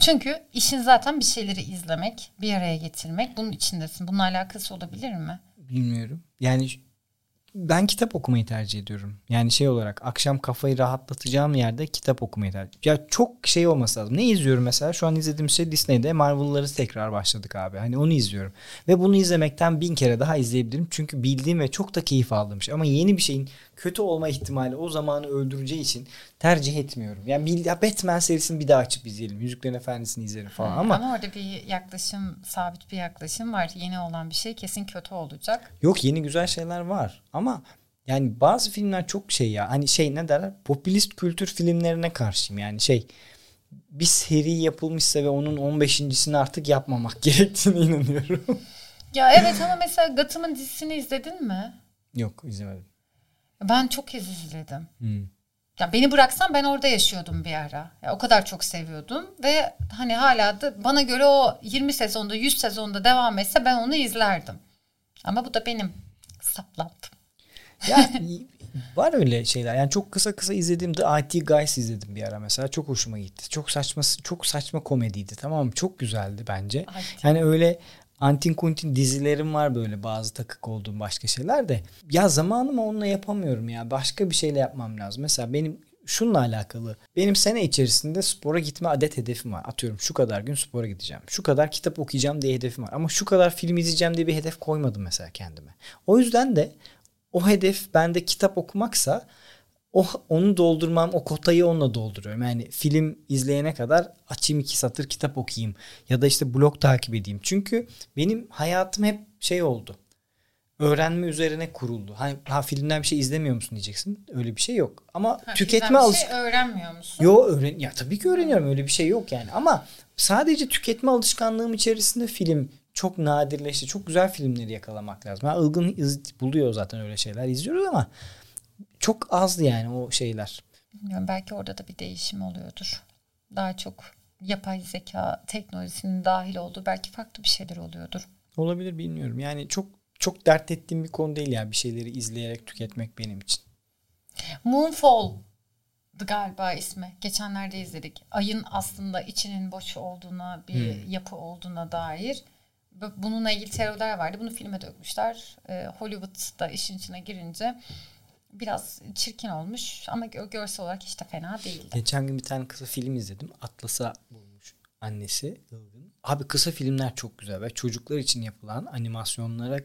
Çünkü işin zaten bir şeyleri izlemek, bir araya getirmek. Bunun içindesin. Bununla alakası olabilir mi? Bilmiyorum. Yani ben kitap okumayı tercih ediyorum. Yani şey olarak akşam kafayı rahatlatacağım yerde kitap okumayı tercih Ya çok şey olması lazım. Ne izliyorum mesela? Şu an izlediğim şey Disney'de Marvel'ları tekrar başladık abi. Hani onu izliyorum. Ve bunu izlemekten bin kere daha izleyebilirim. Çünkü bildiğim ve çok da keyif aldığım şey. Ama yeni bir şeyin kötü olma ihtimali o zamanı öldüreceği için tercih etmiyorum. Yani ya Batman serisini bir daha açıp izleyelim. Yüzüklerin Efendisi'ni izlerim falan. Ama Ama orada bir yaklaşım, sabit bir yaklaşım var. Yeni olan bir şey kesin kötü olacak. Yok yeni güzel şeyler var ama yani bazı filmler çok şey ya hani şey ne derler popülist kültür filmlerine karşıyım yani şey bir seri yapılmışsa ve onun 15.sini artık yapmamak (laughs) gerektiğine inanıyorum. Ya evet ama mesela Gotham'ın dizisini izledin mi? Yok izlemedim. Ben çok kez izledim. Hmm. Ya beni bıraksan ben orada yaşıyordum bir ara. Ya o kadar çok seviyordum ve hani hala da bana göre o 20 sezonda 100 sezonda devam etse ben onu izlerdim. Ama bu da benim saplantım. Ya (laughs) var öyle şeyler. Yani çok kısa kısa izlediğim The IT Guys izledim bir ara mesela. Çok hoşuma gitti. Çok saçma çok saçma komediydi tamam mı? Çok güzeldi bence. IT. Yani öyle antin kuntin dizilerim var böyle bazı takık olduğum başka şeyler de. Ya zamanımı onunla yapamıyorum ya. Başka bir şeyle yapmam lazım. Mesela benim şununla alakalı. Benim sene içerisinde spora gitme adet hedefim var. Atıyorum şu kadar gün spora gideceğim. Şu kadar kitap okuyacağım diye hedefim var. Ama şu kadar film izleyeceğim diye bir hedef koymadım mesela kendime. O yüzden de o hedef bende kitap okumaksa o onu doldurmam, o kotayı onunla dolduruyorum. Yani film izleyene kadar açayım iki satır kitap okuyayım ya da işte blog takip edeyim. Çünkü benim hayatım hep şey oldu. Öğrenme üzerine kuruldu. Ha, ha filmden bir şey izlemiyor musun diyeceksin. Öyle bir şey yok. Ama Ha, tüketme alışkanlığı şey öğrenmiyor musun? Yo öğren ya tabii ki öğreniyorum öyle bir şey yok yani ama sadece tüketme alışkanlığım içerisinde film çok nadirleşti. Çok güzel filmleri yakalamak lazım. Ha, ılgın iz- buluyor zaten öyle şeyler izliyoruz ama çok azdı yani o şeyler. Bilmiyorum belki orada da bir değişim oluyordur. Daha çok yapay zeka teknolojisinin dahil olduğu belki farklı bir şeyler oluyordur. Olabilir bilmiyorum. Yani çok çok dert ettiğim bir konu değil ya bir şeyleri izleyerek tüketmek benim için. Moonfall galiba ismi. Geçenlerde izledik. Ayın aslında içinin boş olduğuna, bir yapı olduğuna dair. Bu- Bununla ilgili teoriler vardı. Bunu filme dökmüşler. Ee, Hollywood'da işin içine girince biraz çirkin olmuş ama gö- görsel olarak hiç de fena değildi. Geçen gün bir tane kısa film izledim. Atlas'a bulmuş annesi. Abi kısa filmler çok güzel ve çocuklar için yapılan animasyonlara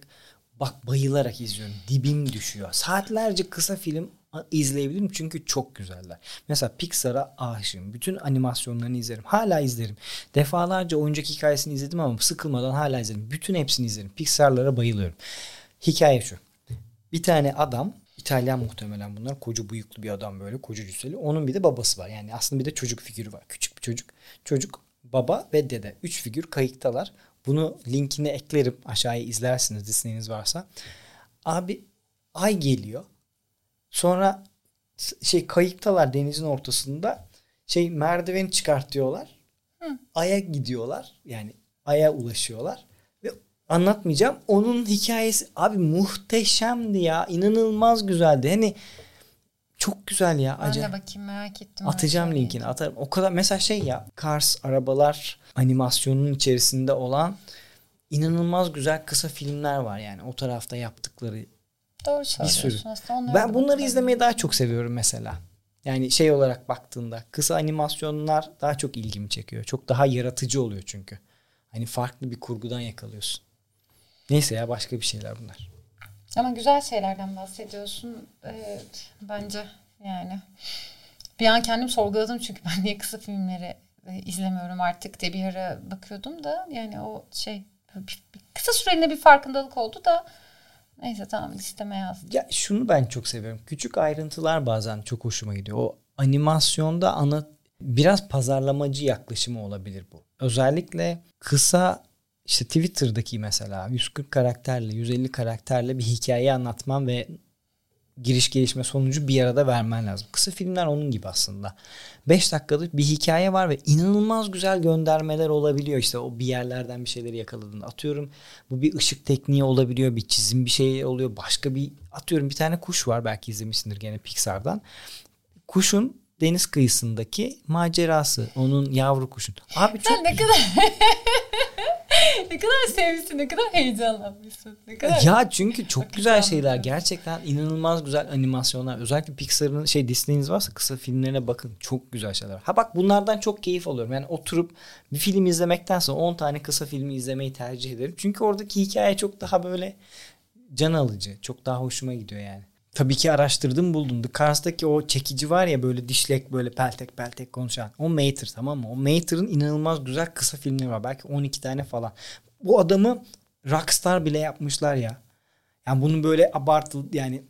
bak bayılarak izliyorum. Dibim düşüyor. Saatlerce kısa film izleyebilirim çünkü çok güzeller. Mesela Pixar'a aşığım. Bütün animasyonlarını izlerim. Hala izlerim. Defalarca oyuncak hikayesini izledim ama sıkılmadan hala izlerim. Bütün hepsini izlerim. Pixar'lara bayılıyorum. Hikaye şu. Bir tane adam İtalyan muhtemelen bunlar. Koca bıyıklı bir adam böyle. Koca cüsseli. Onun bir de babası var. Yani aslında bir de çocuk figürü var. Küçük bir çocuk. Çocuk, baba ve dede. Üç figür kayıktalar. Bunu linkini eklerim. Aşağıya izlersiniz Disney'iniz varsa. Abi ay geliyor. Sonra şey kayıktalar denizin ortasında. Şey merdiveni çıkartıyorlar. Ay'a gidiyorlar. Yani Ay'a ulaşıyorlar. Anlatmayacağım. Onun hikayesi abi muhteşemdi ya. İnanılmaz güzeldi. Hani çok güzel ya. Ben Acayip. de bakayım merak ettim. Atacağım öyle linkini atarım. O kadar mesela şey ya Cars arabalar animasyonunun içerisinde olan inanılmaz güzel kısa filmler var yani o tarafta yaptıkları. Doğru Bir söylüyorsun. sürü. Aslında onlara Ben bunları izlemeyi daha çok seviyorum mesela. Yani şey olarak baktığında kısa animasyonlar daha çok ilgimi çekiyor. Çok daha yaratıcı oluyor çünkü. Hani farklı bir kurgudan yakalıyorsun. Neyse ya başka bir şeyler bunlar. Ama güzel şeylerden bahsediyorsun. Ee, bence yani. Bir an kendim sorguladım çünkü (laughs) ben niye kısa filmleri e, izlemiyorum artık diye bir ara bakıyordum da yani o şey kısa süreliğine bir farkındalık oldu da neyse tamam listeme yazdım. Ya şunu ben çok seviyorum. Küçük ayrıntılar bazen çok hoşuma gidiyor. O animasyonda ana biraz pazarlamacı yaklaşımı olabilir bu. Özellikle kısa işte Twitter'daki mesela 140 karakterle 150 karakterle bir hikaye anlatman ve giriş gelişme sonucu bir arada vermen lazım. Kısa filmler onun gibi aslında. 5 dakikalık bir hikaye var ve inanılmaz güzel göndermeler olabiliyor. İşte o bir yerlerden bir şeyleri yakaladın. Atıyorum bu bir ışık tekniği olabiliyor. Bir çizim bir şey oluyor. Başka bir atıyorum bir tane kuş var. Belki izlemişsindir gene Pixar'dan. Kuşun deniz kıyısındaki macerası. Onun yavru kuşun. Abi çok Sen ne kadar (laughs) (laughs) ne kadar sevmişsin, ne kadar heyecanlanmışsın. Ne kadar Ya çünkü çok güzel şeyler. Gerçekten inanılmaz güzel animasyonlar. Özellikle Pixar'ın şey Disney'iniz varsa kısa filmlerine bakın. Çok güzel şeyler. Ha bak bunlardan çok keyif alıyorum. Yani oturup bir film izlemektense 10 tane kısa filmi izlemeyi tercih ederim. Çünkü oradaki hikaye çok daha böyle can alıcı. Çok daha hoşuma gidiyor yani. Tabii ki araştırdım buldum. The Cars'taki o çekici var ya böyle dişlek böyle peltek peltek konuşan. O Mater tamam mı? O Mater'ın inanılmaz güzel kısa filmleri var. Belki 12 tane falan. Bu adamı rockstar bile yapmışlar ya. Yani bunu böyle abartılı yani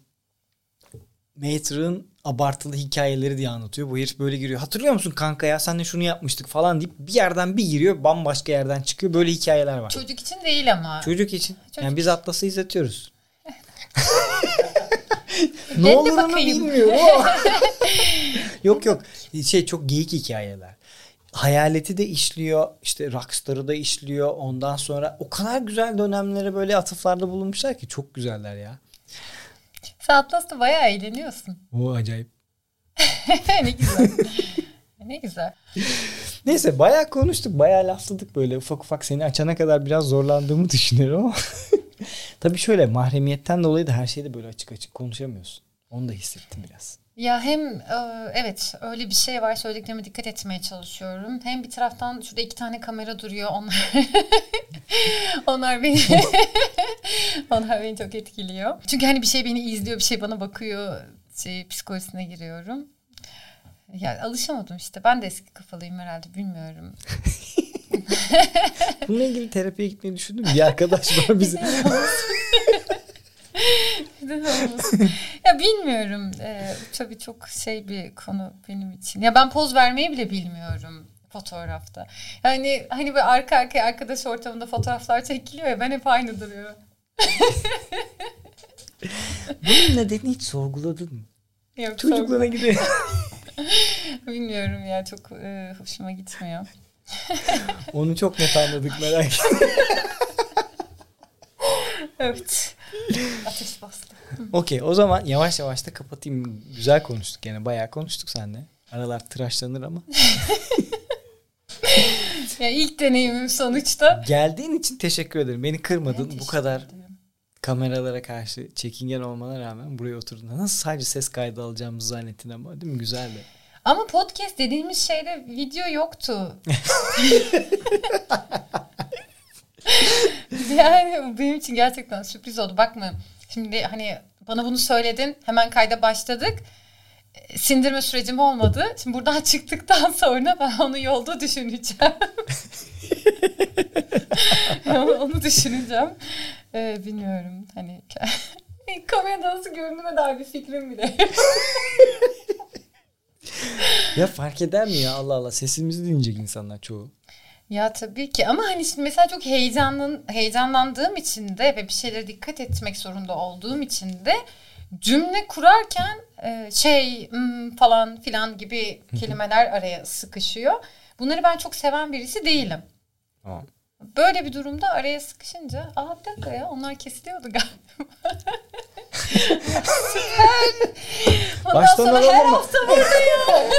Mater'ın abartılı hikayeleri diye anlatıyor. Bu herif böyle giriyor. Hatırlıyor musun kanka ya sen de şunu yapmıştık falan deyip bir yerden bir giriyor bambaşka yerden çıkıyor. Böyle hikayeler var. Çocuk için değil ama. Çocuk için. Çocuk yani biz Atlas'ı izletiyoruz. (laughs) Ben ne de olduğunu bakayım. bilmiyorum (laughs) yok yok. Şey çok geyik hikayeler. Hayaleti de işliyor. işte Rockstar'ı da işliyor. Ondan sonra o kadar güzel dönemlere böyle atıflarda bulunmuşlar ki çok güzeller ya. Sen Atlas'ta bayağı eğleniyorsun. O acayip. (laughs) ne güzel. ne güzel. Neyse bayağı konuştuk. Bayağı lafladık böyle. Ufak ufak seni açana kadar biraz zorlandığımı düşünüyorum ama. (laughs) (laughs) Tabii şöyle mahremiyetten dolayı da her şeyde böyle açık açık konuşamıyorsun. Onu da hissettim biraz. Ya hem e, evet öyle bir şey var söylediklerime dikkat etmeye çalışıyorum. Hem bir taraftan şurada iki tane kamera duruyor. Onlar (laughs) onlar beni (laughs) onlar beni çok etkiliyor. Çünkü hani bir şey beni izliyor, bir şey bana bakıyor. Şey psikolojisine giriyorum. Ya alışamadım işte. Ben de eski kafalıyım herhalde bilmiyorum. (laughs) Bununla ilgili terapiye gitmeyi düşündüm. Bir arkadaş var (laughs) bize. (laughs) Ya bilmiyorum. Ee, tabii çok şey bir konu benim için. Ya ben poz vermeyi bile bilmiyorum fotoğrafta. Yani hani böyle arka arkaya arkadaş ortamında fotoğraflar çekiliyor ya ben hep aynı duruyorum. Bunun nedenini hiç sorguladın mı? Yok, Çocukluğuna gidiyor. Bilmiyorum ya çok e, hoşuma gitmiyor. (laughs) Onu çok net anladık merak etme. Evet. Ateş bastı. Okey o zaman yavaş yavaş da kapatayım. Güzel konuştuk gene. Bayağı konuştuk seninle. Aralar tıraşlanır ama. (laughs) Ya ilk deneyimim sonuçta. Geldiğin için teşekkür ederim. Beni kırmadın. Bu kadar ederim. kameralara karşı çekingen olmana rağmen buraya oturdun. Nasıl sadece ses kaydı alacağımızı zannettin ama değil mi? Güzeldi. Ama podcast dediğimiz şeyde video yoktu. (laughs) yani benim için gerçekten sürpriz oldu. Bakma şimdi hani bana bunu söyledin hemen kayda başladık. Sindirme sürecim olmadı. Şimdi buradan (laughs) çıktıktan sonra ben onu yolda düşüneceğim. (laughs) onu, düşüneceğim. Ee, bilmiyorum hani kamerada nasıl göründüğüme dair bir fikrim bile yok. Ya fark eder mi ya Allah Allah sesimizi dinleyecek insanlar çoğu. Ya tabii ki ama hani şimdi mesela çok heyecanlan heyecanlandığım için de ve bir şeylere dikkat etmek zorunda olduğum için de cümle kurarken e, şey hmm, falan filan gibi kelimeler araya sıkışıyor. Bunları ben çok seven birisi değilim. Tamam. Böyle bir durumda araya sıkışınca aa bir dakika ya onlar kesiliyordu galiba. (laughs) Süper. Ondan Baştan sonra alalım her mı? hafta buradayım.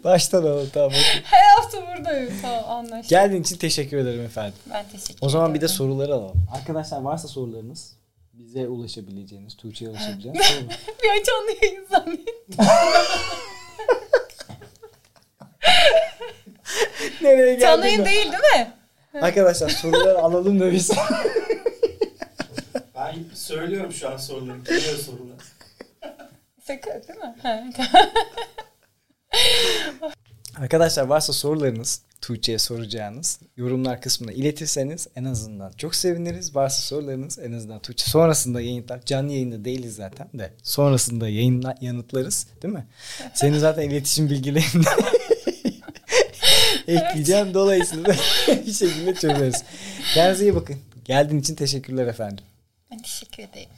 (laughs) Baştan alalım tamam. okey. her hafta buradayım. Tamam anlaştık. Geldiğin için teşekkür ederim efendim. Ben teşekkür O zaman bir de soruları alalım. Arkadaşlar varsa sorularınız bize ulaşabileceğiniz, Tuğçe'ye ulaşabileceğiniz (laughs) sorun. Bir ay canlı yayın zannettim. (laughs) Nereye Canlı yayın değil değil mi? Arkadaşlar soruları alalım da biz. Ben Söylüyorum şu an soruları. Geliyor sorular. (laughs) Sakın değil mi? Ha, (laughs) Arkadaşlar varsa sorularınız Tuğçe'ye soracağınız yorumlar kısmına iletirseniz en azından çok seviniriz. Varsa sorularınız en azından Tuğçe sonrasında yayınlar. Canlı yayında değiliz zaten de. Sonrasında yayınla, yanıtlarız değil mi? Senin zaten iletişim bilgilerini (laughs) ekleyeceğim. Dolayısıyla bir şekilde çözeriz. Kendinize iyi bakın. Geldiğin için teşekkürler efendim. Ben teşekkür ederim.